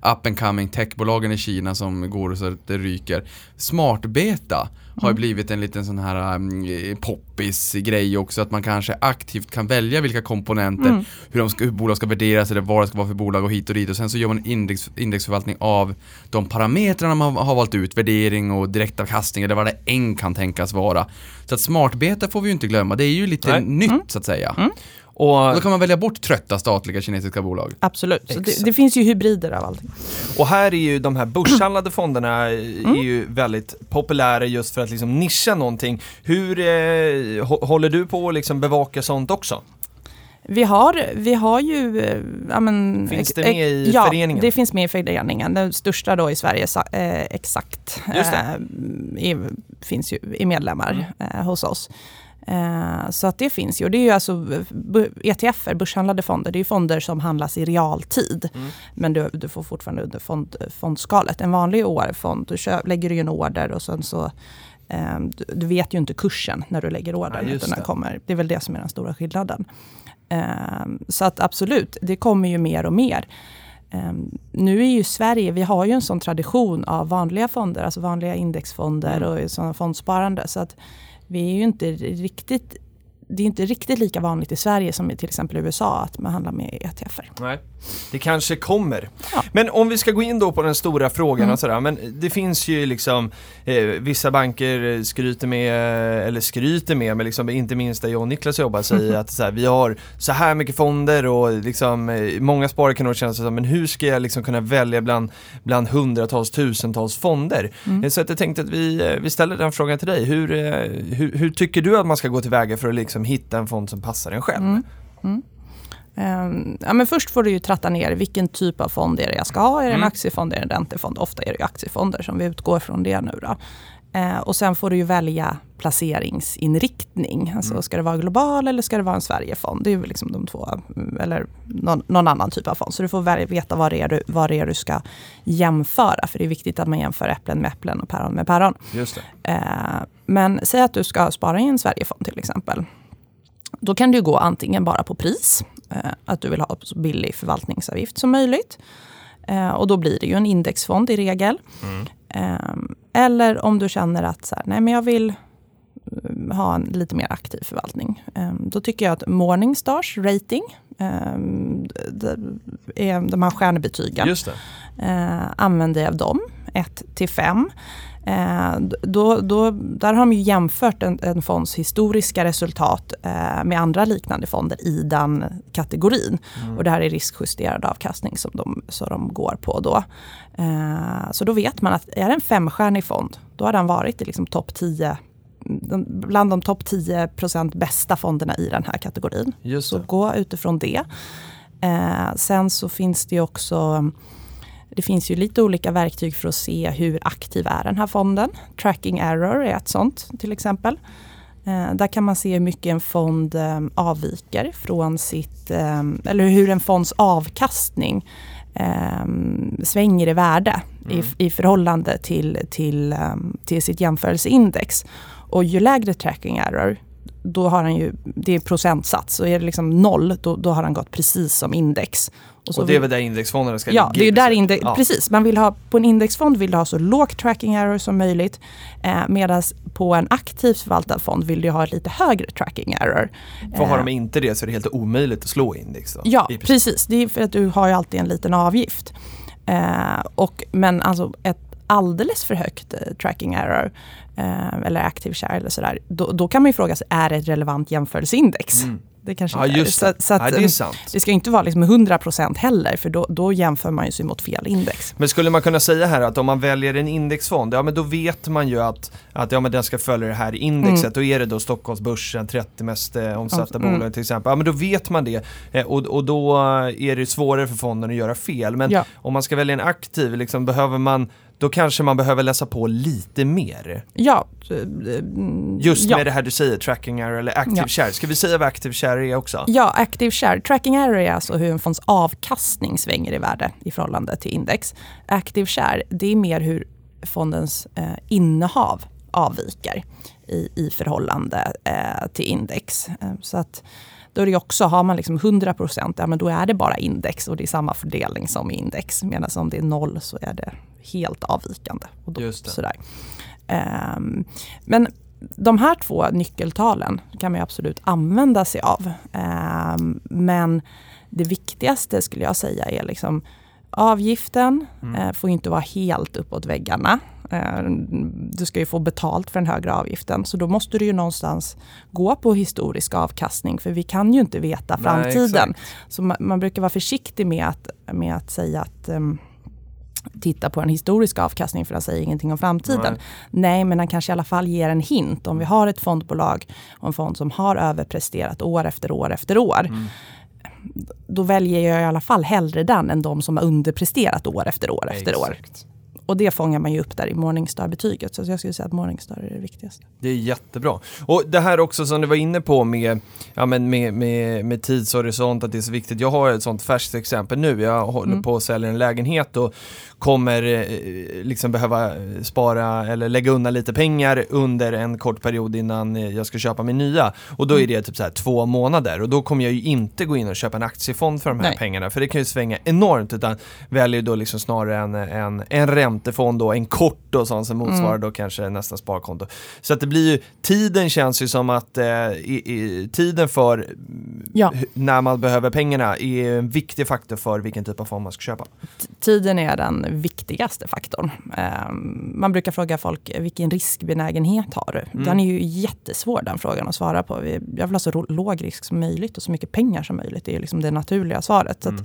eh, up and coming techbolagen i Kina som går så att det ryker. Smartbeta har ju blivit en liten sån här um, poppis grej också att man kanske aktivt kan välja vilka komponenter, Mm. hur, de ska, hur bolag ska värderas eller vad det ska vara för bolag och hit och dit och sen så gör man en index, indexförvaltning av de parametrarna man har valt ut, värdering och direktavkastning eller vad det än kan tänkas vara. Så att smartbeta får vi ju inte glömma, det är ju lite Nej. nytt Mm. så att säga. Och, Och då kan man välja bort trötta statliga kinesiska bolag. Absolut. Så det, det finns ju hybrider av allting. och här är ju de här börshandlade fonderna eh, Mm. är ju väldigt populära just för att liksom nischa någonting. Hur eh, hå- håller du på att liksom bevaka sånt också? Vi har, vi har ju... Ja, men, Finns det med i ja, föreningen? det finns med i föreningen. Den största då i Sverige, eh, Exakt, Just det. eh, är, finns ju, är medlemmar eh, hos oss. Så att det finns ju. Det är ju alltså ETFer, börshandlade fonder. Det är ju fonder som handlas i realtid. Mm. Men du, du får fortfarande under fond, fondskalet. En vanlig OR-fond, du kö, lägger du ju en order och sen så du, du vet ju inte kursen när du lägger ordern. Ja, utan den det. kommer, det är väl det som är den stora skillnaden. Ehm, så att absolut, det kommer ju mer och mer. Ehm, nu är ju Sverige, vi har ju en sån tradition av vanliga fonder, alltså vanliga indexfonder Mm. och sådana fondsparande. Så att vi är ju inte riktigt, det är inte riktigt lika vanligt i Sverige som i till exempel USA att man handlar med ETFer. Nej, det kanske kommer. Ja. Men om vi ska gå in då på den stora frågan Mm. och sådär, men det finns ju liksom eh, vissa banker skryter med, eller skryter med, men liksom inte minst där jag och Niklas jobbar, säger att så här, vi har så här mycket fonder och liksom eh, många sparare kan nog känna sig så, men hur ska jag liksom kunna välja bland, bland hundratals, tusentals fonder? Mm. Så att jag tänkte att vi, eh, vi ställer den frågan till dig. Hur, eh, hur, hur tycker du att man ska gå tillväga för att liksom hitta en fond som passar en själv? Mm. Mm. Ehm, ja, men först får du ju tratta ner vilken typ av fond är det jag ska ha. Är det en Mm. aktiefond, är det en räntefond? Ofta är det ju aktiefonder som vi utgår från det nu. Då. Eh, och sen får du ju välja placeringsinriktning. Alltså, Mm. Ska det vara global eller ska det vara en Sverigefond? Det är väl liksom de två, eller någon, någon annan typ av fond. Så du får väl veta vad det, är du, vad det är du ska jämföra. För det är viktigt att man jämför äpplen med äpplen och päron med päron. Just det. Eh, men säg att du ska spara i en Sverigefond till exempel. Då kan du gå antingen bara på pris, eh, att du vill ha så billig förvaltningsavgift som möjligt. Eh, och då blir det ju en indexfond i regel. Mm. Eh, eller om du känner att så här, nej, men jag vill ha en lite mer aktiv förvaltning. Då tycker jag att Morningstars rating, de här stjärnebetygen, Just det. använder jag dem, 1 till 5. Eh, då, då, där har de ju jämfört en, en fonds historiska resultat eh, med andra liknande fonder i den kategorin. Mm. Och det här är riskjusterad avkastning som de, så de går på då. Eh, så då vet man att är det en femstjärnig fond, då har den varit i liksom topp 10 de, bland de topp 10% bästa fonderna i den här kategorin. Så gå utifrån det. Eh, sen så finns det ju också det finns ju lite olika verktyg för att se hur aktiv är den här fonden. Tracking error är ett sånt till exempel. Eh, där kan man se hur mycket en fond eh, avviker från sitt, eh, eller hur en fonds avkastning svänger i värde Mm. i, i förhållande till, till, till sitt jämförelseindex. Och ju lägre tracking error, då har han ju, det är procentsats. Så är det liksom noll, då, då har han gått precis som index. så Och det är väl där indexfonderna ska Ja, ligga? det är där index, Ja. precis. Man vill ha, på en indexfond vill du ha så lågt tracking error som möjligt. Eh, Medan på en aktivt förvaltad fond vill du ha lite högre tracking error. För har Eh, de inte det så är det helt omöjligt att slå index då? Ja, i princip. precis. Det är för att du har ju alltid en liten avgift. Eh, och, men alltså ett alldeles för högt eh, tracking error eh, eller active share eller sådär, då, då kan man ju fråga sig, är det ett relevant jämförelseindex? Mm. Det kanske Ja inte är. Så, så att, Nej, det är eh, sant. det ska inte vara liksom 100% heller, för då, då jämför man ju sig mot fel index. Men skulle man kunna säga här att om man väljer en indexfond, ja men då vet man ju att, att ja, men den ska följa det här indexet. Mm. Då är det då Stockholmsbörsen, 30 mest eh, omsatta Mm. bolag till exempel. Ja men då vet man det. Eh, och, och då är det svårare för fonden att göra fel. Men Ja. om man ska välja en aktiv, liksom, behöver man, då kanske man behöver läsa på lite mer. Ja. Just ja. med det här du säger, tracking error eller active Ja. share. Ska vi säga vad active share är också? Ja, active share. Tracking error är alltså hur en fonds avkastning svänger i värde i förhållande till index. Active share, det är mer hur fondens eh, innehav avviker i, i förhållande eh, till index. Eh, så att då är det också, har man liksom 100 ja men då är det bara index och det är samma fördelning som index. Medan om det är noll så är det helt avvikande. Och då. Sådär. Ehm, men de här två nyckeltalen kan man absolut använda sig av. Ehm, men det viktigaste skulle jag säga är liksom avgiften Mm. eh, får inte vara helt uppåt väggarna. Eh, du ska ju få betalt för den högre avgiften. Så då måste du ju någonstans gå på historisk avkastning. För vi kan ju inte veta Nej, framtiden. exakt. så man, man brukar vara försiktig med att, med att säga att ehm, titta på en historisk avkastning för den säger ingenting om framtiden. Nej. Nej, men den kanske i alla fall ger en hint. Om vi har ett fondbolag och en fond som har överpresterat år efter år efter år. Mm. Då väljer jag i alla fall hellre den än de som har underpresterat år efter år efter år. Exakt. Och det fångar man ju upp där i Morningstar-betyget. Så jag skulle säga att Morningstar är det viktigaste. Det är jättebra. Och det här också som du var inne på med, ja, men med, med, med tidshorisont, att det är så viktigt. Jag har ett sånt färskt exempel nu. Jag håller Mm. på att sälja en lägenhet och kommer eh, liksom behöva spara eller lägga undan lite pengar under en kort period innan eh, jag ska köpa min nya. Och då är det typ så här två månader och då kommer jag ju inte gå in och köpa en aktiefond för de här Nej. pengarna för det kan ju svänga enormt utan väljer då liksom snarare en, en, en räntefond då, en kort och sånt som motsvarar Mm. då kanske nästa sparkonto. Så att det blir ju, tiden känns ju som att eh, i, i, tiden för mm, Ja. när man behöver pengarna är en viktig faktor för vilken typ av fond man ska köpa. T- Tiden är den viktigaste faktorn. Ehm, Man brukar fråga folk, vilken riskbenägenhet har du? Mm. Den är ju jättesvår den frågan att svara på. Vi- Jag vill ha så låg risk som möjligt och så mycket pengar som möjligt. Det är liksom det naturliga svaret. Mm.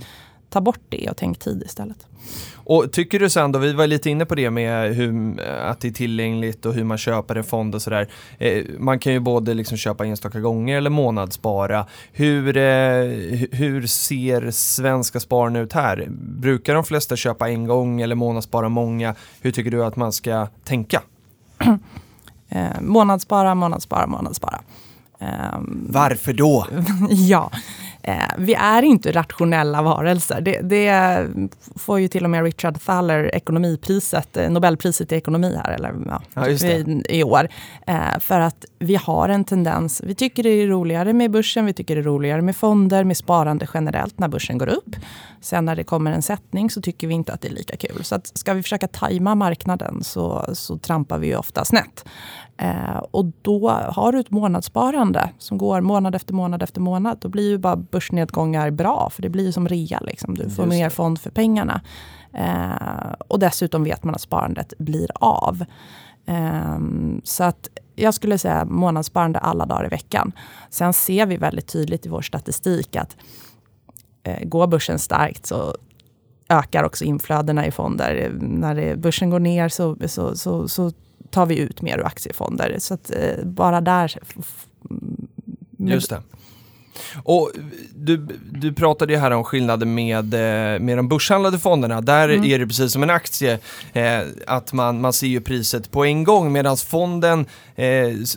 Ta bort det och tänk tid istället. Och tycker du sen då, vi var lite inne på det med hur, att det är tillgängligt och hur man köper en fond och sådär. Eh, man kan ju både liksom köpa enstaka gånger eller månadsspara. Hur, eh, hu- hur ser svenska spararna ut här? Brukar de flesta köpa en gång eller månadsspara många? Hur tycker du att man ska tänka? Eh, månadsspara, månadsspara, månadsspara. Ehm, Varför då? ja, vi är inte rationella varelser. Det, det får ju till och med Richard Thaler ekonomipriset, eh, Nobelpriset i ekonomi här, eller ja, Ja, i, i år. Eh, för att vi har en tendens, vi tycker det är roligare med börsen, vi tycker det är roligare med fonder, med sparande generellt när börsen går upp. Sen när det kommer en sättning så tycker vi inte att det är lika kul. Så att ska vi försöka tajma marknaden så, så trampar vi ju ofta snett. Eh, och då har du ett månadssparande som går månad efter månad efter månad. Då blir ju bara börsnedgångar bra, för det blir ju som rea. Liksom. Du får mer fond för pengarna. Eh, och dessutom vet man att sparandet blir av. Ehm, så att jag skulle säga månadssparande alla dagar i veckan. Sen ser vi väldigt tydligt i vår statistik att eh, Eh, går börsen starkt så ökar också inflödena i fonder. Eh, när eh, börsen går ner så, så, så, så tar vi ut mer ur aktiefonder. Så att bara där... Mm, Just det. Och du, du pratade ju här om skillnaden med, eh, med de börshandlade fonderna. Där Mm. är det precis som en aktie, eh, att man, man ser ju priset på en gång. Medan fonden, eh,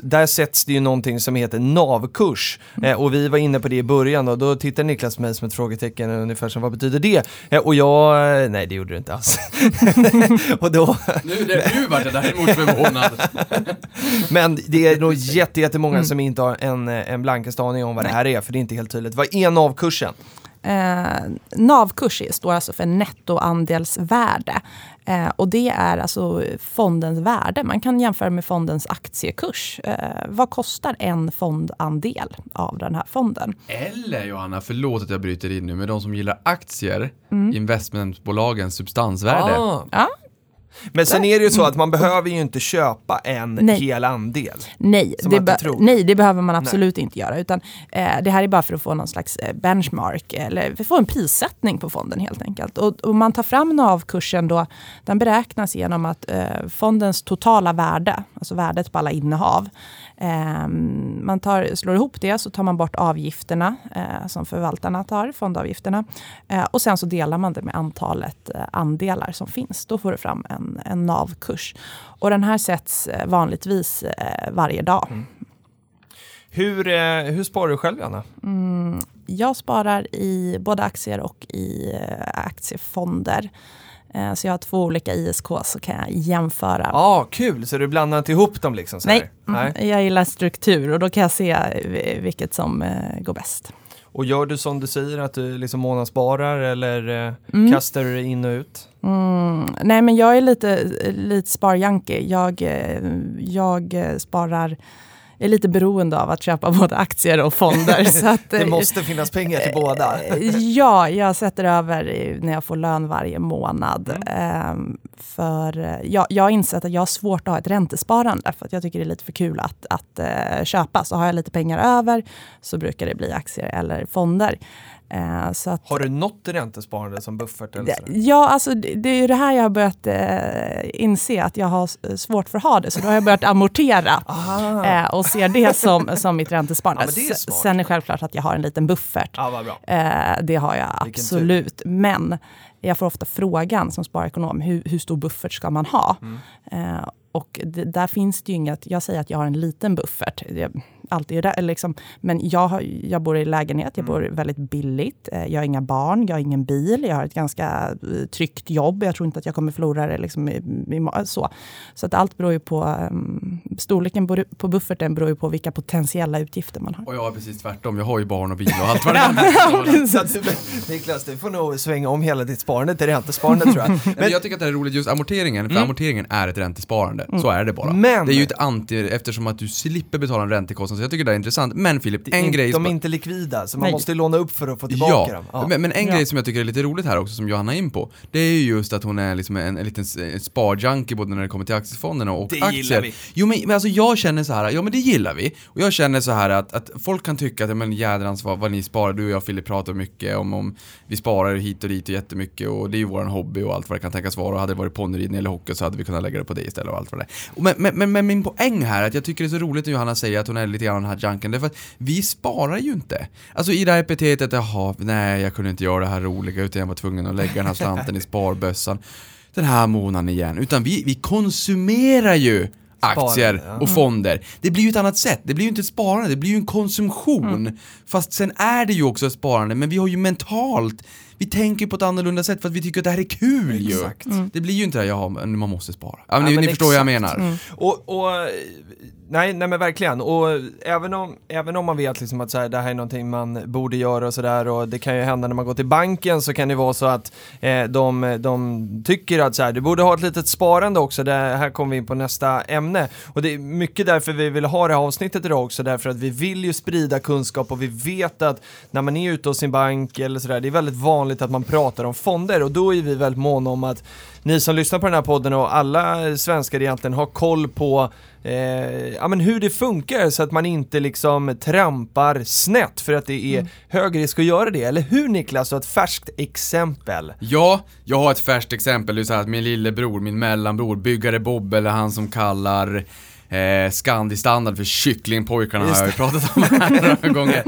där sätts det ju någonting som heter NAV-kurs. Mm. Eh, och vi var inne på det i början och då tittade Niklas på mig som ett frågetecken ungefär som vad betyder det? Eh, och jag, eh, nej det gjorde du inte alls. och då, Nu, det, nu vart jag däremot förvånad. men det är nog jätte, jättemånga Mm. som inte har en, en blankast aning om vad det här är, för det är inte helt tydligt. Vad är NAV-kursen? Eh, NAV-kurs står alltså för nettoandelsvärde. Eh, och det är alltså fondens värde. Man kan jämföra med fondens aktiekurs. Eh, vad kostar en fondandel av den här fonden? Eller Johanna, förlåt att jag bryter in nu, men de som gillar aktier, Mm. investmentbolagens substansvärde. Ah. Ja, Men sen är det ju så att man behöver ju inte köpa en Nej. hel andel. Nej, det, be- nej, det behöver man absolut inte göra. Utan, eh, det här är bara för att få någon slags eh, benchmark, eller få en prissättning på fonden helt enkelt. Och, och man tar fram NAV-kursen då, den beräknas genom att eh, fondens totala värde, alltså värdet på alla innehav, eh, man tar, slår ihop det, så tar man bort avgifterna eh, som förvaltarna tar, fondavgifterna. Eh, och sen så delar man det med antalet andelar som finns. Då får du fram en, en NAV-kurs. Och den här sätts eh, vanligtvis eh, varje dag. Hur, eh, hur sparar du själv, Anna? Mm, jag sparar i både aktier och i aktiefonder. Så jag har två olika ISK så kan jag jämföra. Ja, ah, kul! Så du blandar inte ihop dem liksom? Så Nej, mm, jag gillar struktur och då kan jag se vilket som går bäst. Och gör du som du säger, att du liksom månadssparar eller Mm. kastar du in och ut? Mm, nej men jag är lite, lite sparjanke. Jag, eh, jag eh, sparar är lite beroende av att köpa både aktier och fonder. så att, Det måste finnas pengar till båda. Eh, Ja, jag sätter över när jag får lön varje månad. Ehm, för eh, jag, jag har insett att jag har svårt att ha ett räntesparande, för att jag tycker det är lite för kul att, att eh, köpa. Så har jag lite pengar över så brukar det bli aktier eller fonder. Eh, att, Har du något räntesparande som buffert? Eller sådär? Ja, alltså det, det är ju det här jag har börjat eh, inse, att jag har s- svårt för att ha det. Så då har jag börjat amortera eh, och ser det som, som mitt räntesparande. Ja, det är. Sen är det självklart att jag har en liten buffert. Ja. Eh, det har jag absolut. Men jag får ofta frågan som sparekonom, hur, hur stor buffert ska man ha? Mm. Eh, och det, där finns det ju inget, jag säger att jag har en liten buffert. Jag, alltid, är eller liksom, men jag, har, jag bor i lägenhet, Mm. jag bor väldigt billigt. Eh, jag har inga barn, jag har ingen bil, jag har ett ganska eh, tryggt jobb. Jag tror inte att jag kommer förlora det. Liksom i, i, så så att allt beror ju på, um, storleken på bufferten beror ju på vilka potentiella utgifter man har. Och jag är precis tvärtom, jag har ju barn och bil och allt vad det är. Så att du, Niklas, du får nog svänga om hela ditt sparande till räntesparande tror jag. Men jag tycker att det är roligt just amorteringen, för amorteringen är ett räntesparande. Så är det bara. Mm. Men- Det är ju ett anti, eftersom att du slipper betala en räntekostnad, så jag tycker det är intressant. Men Filip, en In- grej de som- är inte likvida, så man Nej. måste låna upp för att få tillbaka Ja, dem. Ja. men, men en Ja. grej som jag tycker är lite roligt här också, som Johanna är in på, det är ju just att hon är liksom en, en liten sparjunkie både när det kommer till aktiefonderna och Det aktier. gillar vi. Jo men, men alltså jag känner så här, ja men det gillar vi. Och jag känner så här att, att folk kan tycka att, ja, men jädrans vad, vad ni sparar, du och jag Filip pratar mycket om, om vi sparar hit och dit och jättemycket och det är ju våran hobby och allt vad det kan tänkas vara och hade det varit ponnyridning eller hockey så hade vi kunnat lägga det på det istället och allt vad det är. Men, men, men, men min poäng här är att jag tycker det är så roligt när Johanna säger att hon är lite grann den här junken, därför att vi sparar ju inte. Alltså i det här epitetet, jaha, nej jag kunde inte göra det här roliga utan jag var tvungen att lägga den här slanten i sparbössan den här månaden igen. Utan vi, vi konsumerar ju aktier ja. och fonder. Det blir ju ett annat sätt. Det blir ju inte ett sparande, det blir ju en konsumtion. Fast sen är det ju också ett sparande, men vi har ju mentalt vi tänker på ett annorlunda sätt för att vi tycker att det här är kul Exakt. ju. Det blir ju inte det här, jaha, men man måste spara. Ja, men Ja, ni, men ni förstår vad jag menar. Och, och nej, nej men verkligen. Och även om, även om man vet liksom att så här, det här är någonting man borde göra och sådär och det kan ju hända när man går till banken så kan det vara så att eh, de, de tycker att så här, du borde ha ett litet sparande också. Det här kommer vi in på nästa ämne. Och det är mycket därför vi vill ha det här avsnittet idag också, därför att vi vill ju sprida kunskap och vi vet att när man är ute hos sin bank eller sådär, det är väldigt vanligt att man pratar om fonder och då är vi väldigt måna om att ni som lyssnar på den här podden och alla svenskar egentligen har koll på eh, ja, men hur det funkar så att man inte liksom trampar snett för att det är hög risk att göra det. Eller hur Niklas? Du har ett färskt exempel. Ja, jag har ett färskt exempel. Det är så här att min lillebror, min mellanbror, byggare Bob, eller han som kallar Eh, Scandi standard för kycklingpojkarna har jag ju pratat om här några gånger.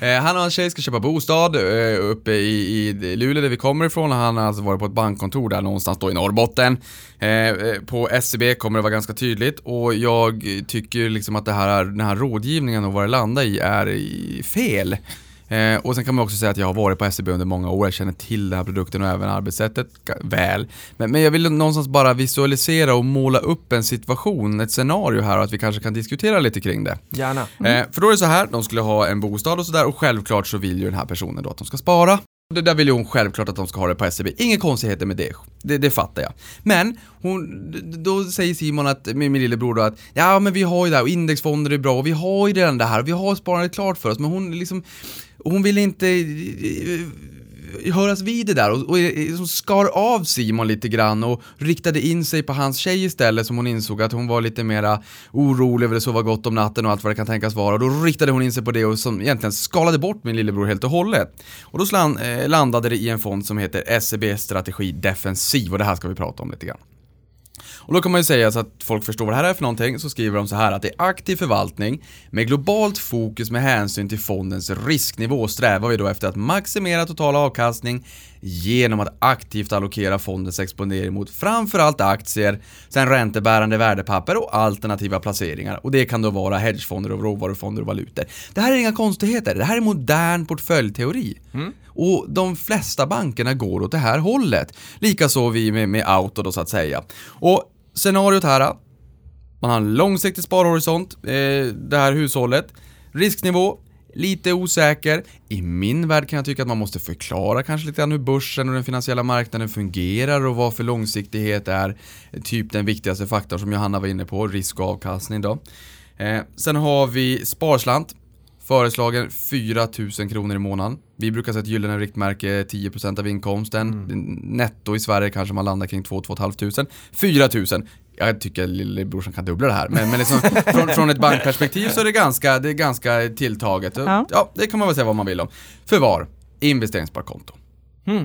Eh, han och hans tjej ska köpa bostad eh, uppe i, i Luleå där vi kommer ifrån. Han har alltså varit på ett bankkontor där någonstans då i Norrbotten. Eh, eh, på SCB kommer det vara ganska tydligt och jag tycker liksom att det här, den här rådgivningen och vad det landar i är fel. Eh, och sen kan man också säga att jag har varit på SCB under många år, jag känner till den här produkten och även arbetssättet väl. Men, men jag vill någonstans bara visualisera och måla upp en situation, ett scenario här och att vi kanske kan diskutera lite kring det. Gärna. Eh, för då är det så här, de skulle ha en bostad och sådär och självklart så vill ju den här personen då att de ska spara. Det där vill ju hon självklart att de ska ha det på SCB. Inga konstigheter med det. det. Det fattar jag. Men hon, då säger Simon att, med min lillebror då att ja men vi har ju det här och indexfonder är bra och vi har ju redan det här och vi har sparandet klart för oss men hon liksom hon ville inte eh, eh, höras vid det där och, och eh, eh skar av Simon lite grann och riktade in sig på hans tjej istället som hon insåg att hon var lite mera orolig, över att sova gott om natten och allt vad det kan tänkas vara och då riktade hon in sig på det och som egentligen skalade bort min lillebror helt och hållet. Och då slan, eh, landade det i en fond som heter SEB Strategi Defensiv och det här ska vi prata om lite grann. Och då kan man ju säga så att folk förstår vad det här är för någonting, så skriver de så här att det är aktiv förvaltning med globalt fokus med hänsyn till fondens risknivå strävar vi då efter att maximera total avkastning genom att aktivt allokera fondens exponering mot framförallt aktier, sen räntebärande värdepapper och alternativa placeringar. Och det kan då vara hedgefonder och råvarufonder och valutor. Det här är inga konstigheter, det här är modern portföljteori. Och de flesta bankerna går åt det här hållet. Likaså vi med, med auto då så att säga. Och scenariot här, man har en långsiktig sparhorisont, eh, det här hushållet. Risknivå, lite osäker. I min värld kan jag tycka att man måste förklara kanske lite grann hur börsen och den finansiella marknaden fungerar och varför långsiktighet är eh, typ den viktigaste faktorn som Johanna var inne på, risk och avkastning då. Eh, sen har vi Sparslant. Föreslagen 4 000 kronor i månaden. Vi brukar säga ett gyllene riktmärke 10% av inkomsten. Netto i Sverige kanske man landar kring 2 2 500. 4 000. Jag tycker lillebrorsan kan dubbla det här, men, men liksom, från, från ett bankperspektiv så är det ganska, det är ganska tilltaget. Ja. Ja. det kan man väl säga vad man vill om. Förvar, investeringssparkonto. Mm.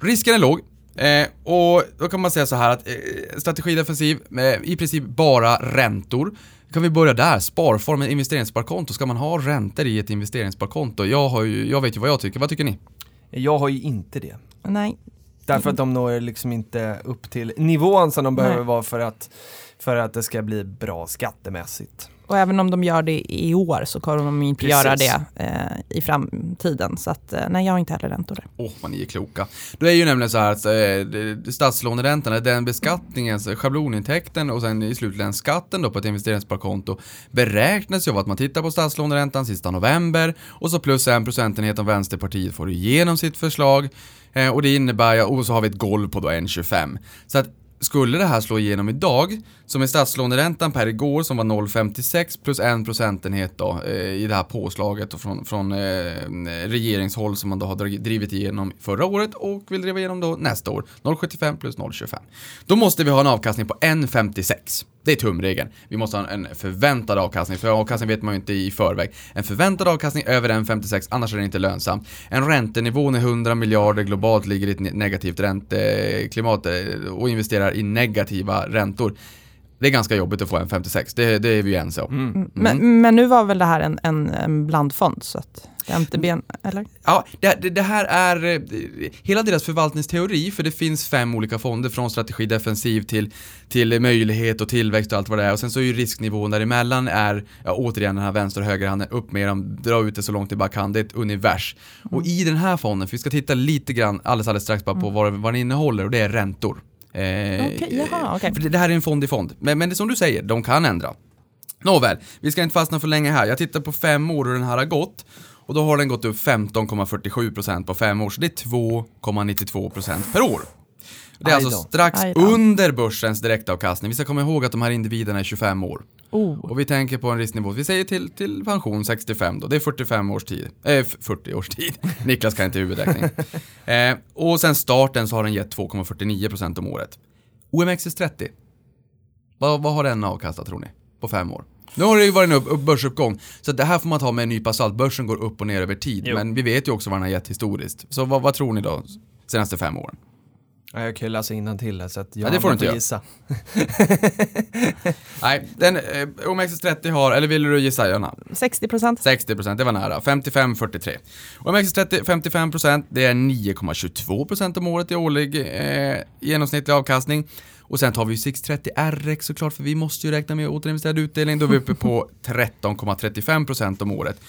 Risken är låg. Eh, och då kan man säga så här att eh, strategidefensiv, eh, i princip bara räntor. Kan vi börja där? Sparformen investeringssparkonto. Ska man ha räntor i ett investeringssparkonto? Jag, har ju, jag vet ju vad jag tycker. Vad tycker ni? Jag har ju inte det. Nej, Därför att de når liksom inte upp till nivån som de behöver Nej. vara för att, för att det ska bli bra skattemässigt. Och även om de gör det i år så kommer de inte Precis. göra det eh, i framtiden. Så att, eh, nej, jag har inte heller räntor där. Åh, vad ni är kloka. Det är ju nämligen så här att eh, statslåneräntan, den beskattningen, så schablonintäkten och sen i slutligen skatten då på ett investeringssparkonto beräknas ju av att man tittar på statslåneräntan sista november och så plus en procentenhet om Vänsterpartiet får igenom sitt förslag eh, och det innebär och så har vi ett golv på då 1,25. Så att skulle det här slå igenom idag, som är statslåneräntan per igår som var 0,56 plus en procentenhet då eh, i det här påslaget och från, från eh, regeringshåll som man då har drivit igenom förra året och vill driva igenom då nästa år. 0,75 plus 0,25. Då måste vi ha en avkastning på 1,56. Det är tumregeln. Vi måste ha en förväntad avkastning, för avkastning vet man ju inte i förväg. En förväntad avkastning över 1,56, annars är det inte lönsamt. En räntenivå när 100 miljarder globalt ligger i ett ne- negativt ränteklimat eh, och investerar i negativa räntor. Det är ganska jobbigt att få en 56, det, det är vi ju ense om. Mm. Men, men nu var väl det här en, en, en blandfond, så att det är inte ben, eller? Ja, det, det, det här är eh, hela deras förvaltningsteori, för det finns fem olika fonder från strategi defensiv till, till möjlighet och tillväxt och allt vad det är. Och sen så är ju risknivån däremellan är, ja, återigen den här vänster och högerhanden, upp med dem, dra ut det så långt det bara kan. Det är ett univers. Och i den här fonden, för vi ska titta lite grann alldeles, alldeles strax bara på vad, vad den innehåller och det är räntor. Eh, Okej, jaha, okej. För det, det här är en fond i fond. Men, men det är som du säger, de kan ändra. Nåväl, vi ska inte fastna för länge här. Jag tittar på fem år hur den här har gått. Och då har den gått upp 15,47% på fem år, så det är 2,92% per år. Det är alltså strax under börsens direktavkastning. Vi ska komma ihåg att de här individerna är 25 år. Oh. Och vi tänker på en risknivå, vi säger till, till pension 65 då, det är 45 års tid. Eh, f- 40 års tid. Niklas kan inte huvudräkning. eh, och sen starten så har den gett 2,49% om året. OMXS30, vad, vad har den avkastat tror ni? På fem år? Nu har det ju varit en upp, upp, börsuppgång, så det här får man ta med en nypa salt. Börsen går upp och ner över tid, Jo. men vi vet ju också vad den har gett historiskt. Så vad, vad tror ni då, senaste fem åren? Ja, jag kan ju läsa innantill här, så att jag Ja, det får du inte göra. gissa. Nej, den, eh, OMXS30 har, eller vill du gissa Jonna? 60 procent. 60%, det var nära. 55-43. OMXS30, 55%, det är 9,22% om året i årlig eh, genomsnittlig avkastning. Och sen tar vi ju 630 RX såklart, för vi måste ju räkna med återinvesterad utdelning. Då är vi uppe på 13,35% om året.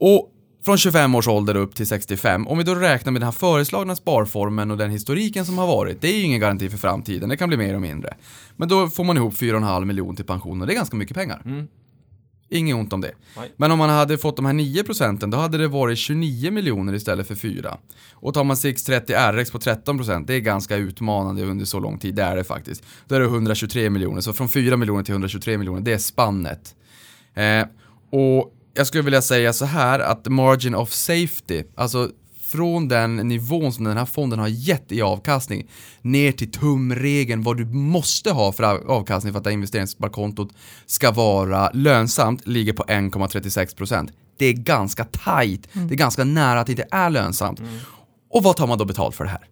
Och från 25 års ålder upp till 65, om vi då räknar med den här föreslagna sparformen och den historiken som har varit, det är ju ingen garanti för framtiden, det kan bli mer och mindre. Men då får man ihop 4,5 miljoner till pension och det är ganska mycket pengar. Inget ont om det. Nej. Men om man hade fått de här 9 procenten, då hade det varit 29 miljoner istället för 4. Och tar man 630 RX på 13 procent, det är ganska utmanande under så lång tid, det är det faktiskt. Då är det 123 miljoner, så från 4 miljoner till 123 miljoner, det är spannet. Eh, och jag skulle vilja säga så här att margin of safety, alltså från den nivån som den här fonden har gett i avkastning ner till tumregeln vad du måste ha för av- avkastning för att det här investeringssparkontot ska vara lönsamt ligger på 1,36%. Det är ganska tight, det är ganska nära att det inte är lönsamt. Och vad tar man då betalt för det här?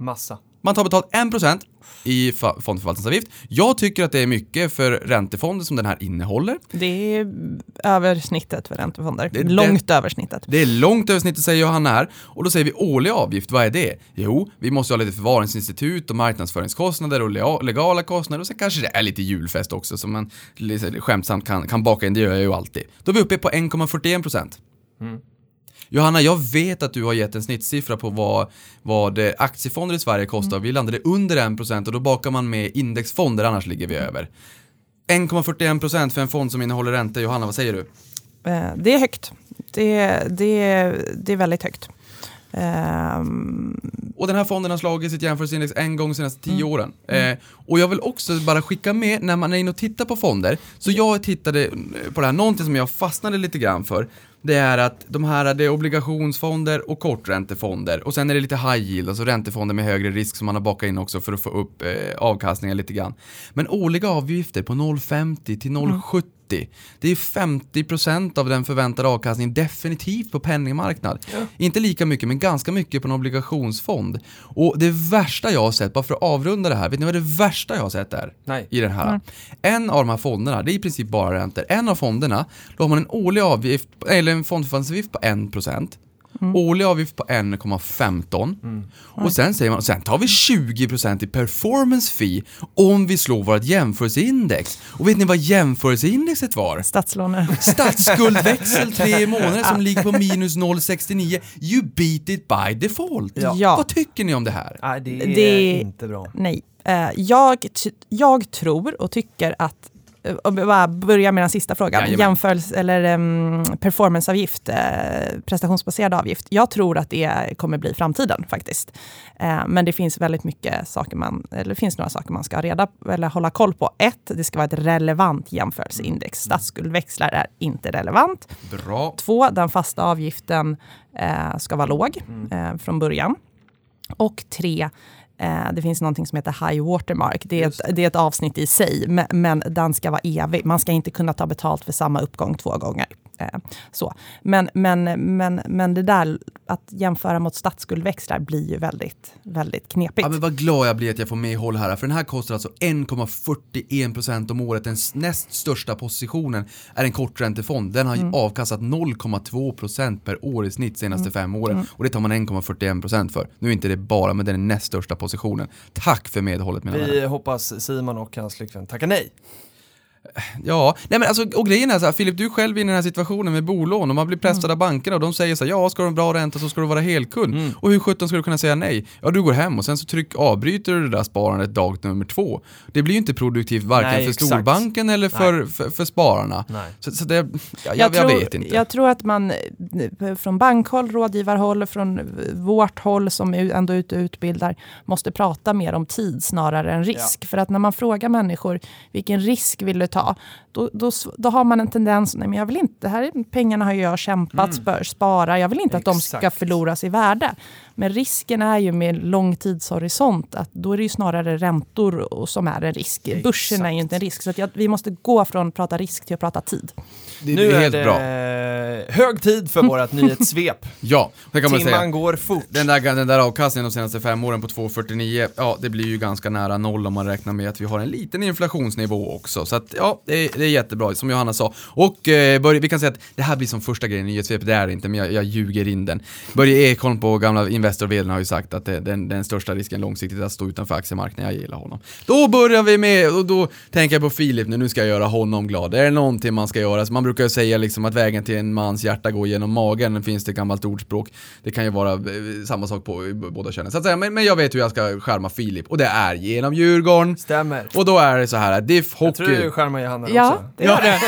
Massa. Man tar betalt 1% i fondförvaltningsavgift. Jag tycker att det är mycket för räntefonder som den här innehåller. Det är över snittet för räntefonder. Det- det- Långt över snittet. Det är långt över snittet säger Johanna här. Och då säger vi årlig avgift, vad är det? Jo, vi måste ha lite förvaringsinstitut och marknadsföringskostnader och legala kostnader och sen kanske det är lite julfest också som man skämtsamt kan, kan baka in, det gör jag ju alltid. Då är vi uppe på 1,41%. Johanna, jag vet att du har gett en snittsiffra på vad, vad eh, aktiefonder i Sverige kostar. Vi landade under 1% och då bakar man med indexfonder, annars ligger vi över. 1,41% för en fond som innehåller ränta. Johanna, vad säger du? Eh, Det är högt. Det, det, det är väldigt högt. Ehm, Och den här fonden har slagit sitt jämförelseindex en gång de senaste tio åren. Eh, och jag vill också bara skicka med, när man är inne och tittar på fonder, så jag tittade på det här, någonting som jag fastnade lite grann för, det är att de här, det är obligationsfonder och korträntefonder och sen är det lite high yield, alltså räntefonder med högre risk som man har bakat in också för att få upp eh, avkastningen lite grann. Men årliga avgifter på 0,50 till 0,70 det är 50% av den förväntade avkastningen definitivt på penningmarknad. Inte lika mycket, men ganska mycket på en obligationsfond. Och det värsta jag har sett, bara för att avrunda det här, vet ni vad det värsta jag har sett är? Nej. I den här. En av de här fonderna, det är i princip bara räntor. En av fonderna, då har man en årlig avgift, eller en fondförvaltningsavgift på 1%. Årlig avgift på 1,15 och sen säger man, sen tar vi 20% i performance fee om vi slår vårt jämförelseindex. Och vet ni vad jämförelseindexet var? statslåne. Statsskuldväxel tre månader som ligger på minus 0,69. You beat it by default. Ja. Vad tycker ni om det här? Nej, det är Det- inte bra. Nej. Eh, jag, jag tror och tycker att vi bara börjar med den sista frågan, Jajamän. jämförelse eller um, performanceavgift, eh, prestationsbaserad avgift. Jag tror att det kommer bli framtiden faktiskt. Eh, men det finns väldigt mycket saker man, eller det finns några saker man ska reda eller hålla koll på. Ett, det ska vara ett relevant jämförelseindex. Statsskuldväxlar är inte relevant. Bra. Två, den fasta avgiften eh, ska vara låg eh, från början. Och tre, det finns någonting som heter high watermark. Det är, ett, det är ett avsnitt i sig, men, men den ska vara evig. Man ska inte kunna ta betalt för samma uppgång två gånger. Eh, så. Men, men, men, men det där att jämföra mot statsskuldväxlar blir ju väldigt, väldigt knepigt. Ja, men vad glad jag blir att jag får medhåll här, för den här kostar alltså 1,41% om året. Den näst största positionen är en korträntefond. Den har avkastat 0,2% per år i snitt senaste fem åren. Och det tar man 1,41% för. Nu är inte det bara, men den är näst största positionen. Tack för medhållet mina vänner. Vi hoppas Simon och hans flickvän tackar nej. Ja, nej men alltså, och grejen är så här, Filip, du är själv i den här situationen med bolån och man blir pressad av bankerna och de säger så här, ja, ska du ha en bra ränta så ska du vara helkund. Och hur sjutton ska du kunna säga nej? Ja, du går hem och sen så tryck, avbryter du det där sparandet dag nummer två. Det blir ju inte produktivt varken Nej, för exakt. storbanken eller för, för, för spararna. Nej. Så, så det, ja, jag, jag, tror, vet inte. Jag tror att man från bankhåll, rådgivarhåll, från vårt håll som är ändå ute och utbildar, måste prata mer om tid snarare än risk. För att när man frågar människor vilken risk vill du ta, ta. Då, då, då har man en tendens, nej men jag vill inte, det här är, pengarna har jag kämpat, spar, spara, jag vill inte att de ska Exakt. förloras i värde. Men risken är ju med lång tidshorisont att då är det ju snarare räntor och- som är en risk. Börsen är ju inte en risk. Så att jag, vi måste gå från att prata risk till att prata tid. det, nu det är är helt det bra. hög tid för vårt nyhetssvep. Ja, det kan man säga. Timman går fort. Den där, den där avkastningen de senaste fem åren på 2,49, ja det blir ju ganska nära noll om man räknar med att vi har en liten inflationsnivå också. Så att ja, det är, det är jättebra, som Johanna sa. Och eh, Börje, vi kan säga att det här blir som första grejen i nyhetssvepet, det är det inte, men jag, jag ljuger in den. Börje Ekholm på gamla Investor har ju sagt att det, den, den största risken långsiktigt är att stå utanför aktiemarknaden, jag gillar honom. Då börjar vi med, och då tänker jag på Filip nu, nu ska jag göra honom glad. Det är någonting man ska göra, så man brukar ju säga liksom att vägen till en mans hjärta går genom magen, det finns det ett gammalt ordspråk. Det kan ju vara eh, samma sak på båda könen. Så att säga, men, men jag vet hur jag ska skärma Filip, och det är genom Djurgården. Stämmer. Och då är det så här, Diff Jag tror Hockey, du skärmar Johanna Ja, Ja, det gör det.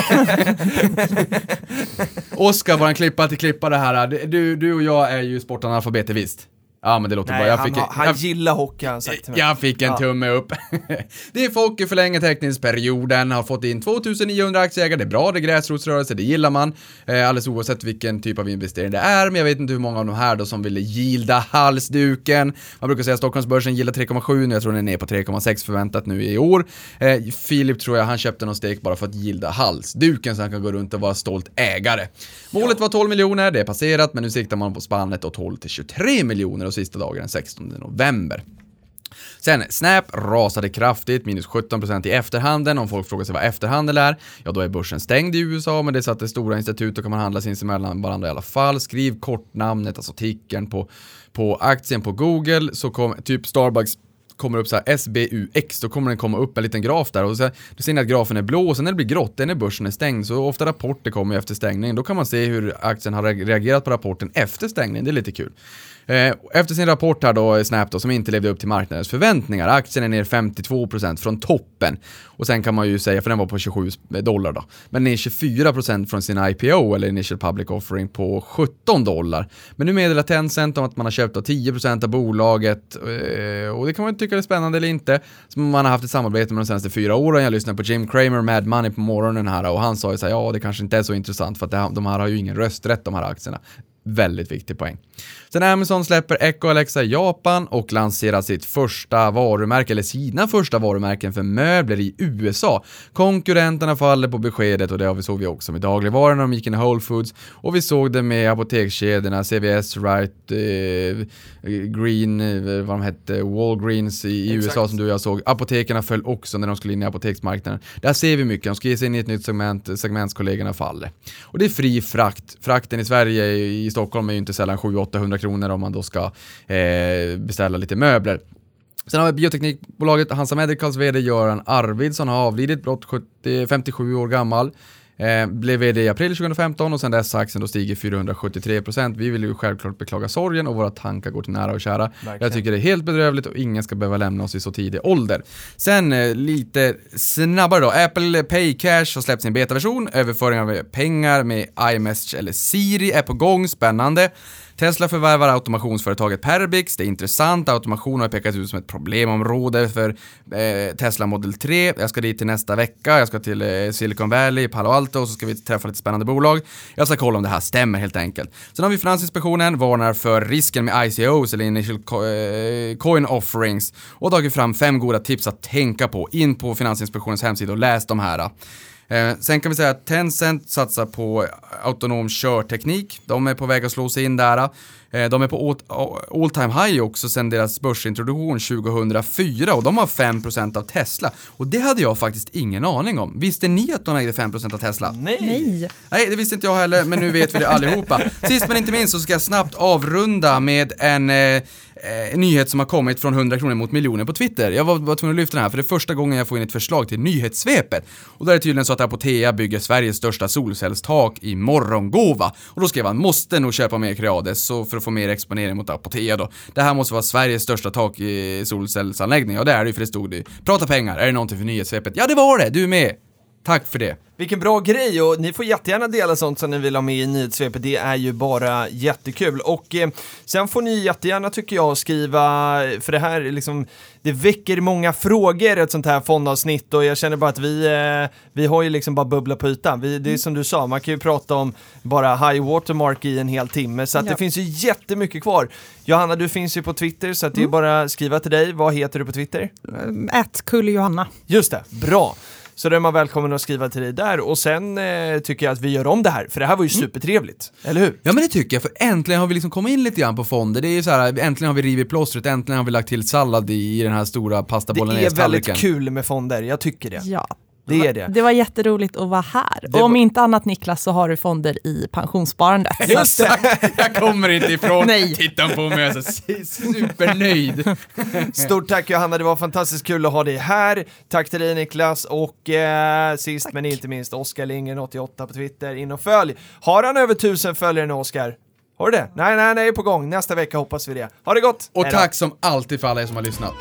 Oskar, våran klippa till klippa det här. Du, du och jag är ju sportanalfabeter visst? Ja men det låter Nej, bra. Jag han, fick, han jag, gillar hockey har han sagt till mig. Jag fick en Ja. tumme upp. det är Folke förlänger teckningsperioden, har fått in 2900 aktieägare, det är bra, det är gräsrotsrörelse, det gillar man. Eh, alldeles oavsett vilken typ av investering det är, men jag vet inte hur många av de här då som ville gilda halsduken. Man brukar säga att Stockholmsbörsen gillar 3,7 nu, jag tror den är ner på 3,6 förväntat nu i år. Eh, Filip tror jag, han köpte någon stek bara för att gilda halsduken så han kan gå runt och vara stolt ägare. Målet var 12 miljoner, det är passerat, men nu siktar man på spannet och 12 till 23 miljoner och sista dagen den 16 november. Sen, Snap rasade kraftigt, minus 17% i efterhanden. Om folk frågar sig vad efterhandel är, ja då är börsen stängd i USA, men det satte stora institut och kan man handla sinsemellan varandra i alla fall. Skriv kortnamnet, alltså tickern på, på aktien på Google, så kom typ Starbucks kommer upp så här SBUX, då kommer den komma upp en liten graf där och så, då ser ni att grafen är blå och sen när det blir grått, det är när börsen är stängd. Så ofta rapporter kommer ju efter stängningen. Då kan man se hur aktien har reagerat på rapporten efter stängningen. Det är lite kul. Eh, efter sin rapport här då, eh, Snap då, som inte levde upp till marknadens förväntningar. Aktien är ner 52% från toppen. Och sen kan man ju säga, för den var på 27 dollar då, men ner 24% från sin IPO, eller Initial Public Offering, på 17 dollar. Men nu meddelar Tencent om att man har köpt 10% av bolaget eh, och det kan man ju tycka är spännande eller inte. Som man har haft ett samarbete med de senaste fyra åren. Jag lyssnade på Jim Cramer, Mad Money på morgonen här och han sa ju så här, ja det kanske inte är så intressant för att det, de här har ju ingen rösträtt de här aktierna. Väldigt viktig poäng. Sen Amazon släpper Echo Alexa i Japan och lanserar sitt första varumärke, eller sina första varumärken för möbler i USA. Konkurrenterna faller på beskedet och det såg vi också med dagligvarorna, de gick in i Whole Foods och vi såg det med apotekskedjorna, CVS, Right, eh, Green, eh, vad de hette, Walgreens i, i USA som du och jag såg. Apotekerna föll också när de skulle in i apoteksmarknaden. Där ser vi mycket, de ska ge sig in i ett nytt segment, segmentskollegorna faller. Och det är fri frakt. Frakten i Sverige, i Stockholm är ju inte sällan 700-800 kronor om man då ska eh, beställa lite möbler. Sen har vi bioteknikbolaget Hansa Medicals VD Göran Arvidsson har avlidit, blott 70, 57 år gammal. Eh, blev VD i april 2015 och sen dess har aktien då stigit 473%. Vi vill ju självklart beklaga sorgen och våra tankar går till nära och kära. Verkligen. Jag tycker det är helt bedrövligt och ingen ska behöva lämna oss i så tidig ålder. Sen eh, lite snabbare då. Apple Pay Cash har släppt sin betaversion. Överföring av pengar med iMessage eller Siri är på gång, spännande. Tesla förvärvar automationsföretaget Perbix. Det är intressant. Automation har pekats ut som ett problemområde för eh, Tesla Model 3. Jag ska dit till nästa vecka. Jag ska till eh, Silicon Valley, Palo Alto och så ska vi träffa lite spännande bolag. Jag ska kolla om det här stämmer helt enkelt. Sen har vi Finansinspektionen, varnar för risken med ICOs eller Initial co eh, Coin Offerings och tagit fram fem goda tips att tänka på. In på Finansinspektionens hemsida och läs de här. Eh, sen kan vi säga att Tencent satsar på autonom körteknik. De är på väg att slå sig in där. Eh, de är på all time high också sen deras börsintroduktion 2004 och de har 5% av Tesla. Och det hade jag faktiskt ingen aning om. Visste ni att de ägde 5% av Tesla? Nej. Nej, det visste inte jag heller, men nu vet vi det allihopa. Sist men inte minst så ska jag snabbt avrunda med en eh, eh, nyhet som har kommit från 100 kronor mot miljoner på Twitter. Jag var, var tvungen att lyfta den här för det är första gången jag får in ett förslag till nyhetssvepet. Och där är det tydligen så att Apotea bygger Sveriges största solcellstak i morgongåva. Och då skrev han, måste nog köpa mer Creades så för för att få mer exponering mot Apotea då. Det här måste vara Sveriges största tak i solcellsanläggning. Och det är det ju för det stod det Prata pengar, är det någonting för nyhetssvepet? Ja det var det, du är med! Tack för det. Vilken bra grej och ni får jättegärna dela sånt som ni vill ha med i nyhetssvepet. Det är ju bara jättekul. Och eh, sen får ni jättegärna tycker jag skriva, för det här liksom, det väcker många frågor ett sånt här fondavsnitt och jag känner bara att vi, eh, vi har ju liksom bara bubbla på ytan. Vi, det är som du sa, man kan ju prata om bara high watermark i en hel timme så att ja. det finns ju jättemycket kvar. Johanna, du finns ju på Twitter så att det är mm. bara skriva till dig. Vad heter du på Twitter? Ät Johanna. Just det, bra. Så då är man välkommen att skriva till dig där och sen eh, tycker jag att vi gör om det här, för det här var ju mm. supertrevligt. Eller hur? Ja men det tycker jag, för äntligen har vi liksom kommit in lite grann på fonder. Det är ju så här, äntligen har vi rivit plåstret, äntligen har vi lagt till sallad i, i den här stora pastabollen Det är väldigt kul med fonder, jag tycker det. Ja, det är det. Det var jätteroligt att vara här. Det och om var... inte annat Niklas så har du fonder i pensionssparandet. Exakt, jag kommer inte ifrån. Nej. Titta på mig och så supernöjd. Stort tack Johanna, det var fantastiskt kul att ha dig här. Tack till dig Niklas och eh, sist tack. men inte minst Oskar Lindgren 88 på Twitter. In och följ. Har han över tusen följare nu Oskar? Har du det? Nej, nej, nej, på gång. Nästa vecka hoppas vi det. Ha det gott! Och tack som alltid för alla er som har lyssnat.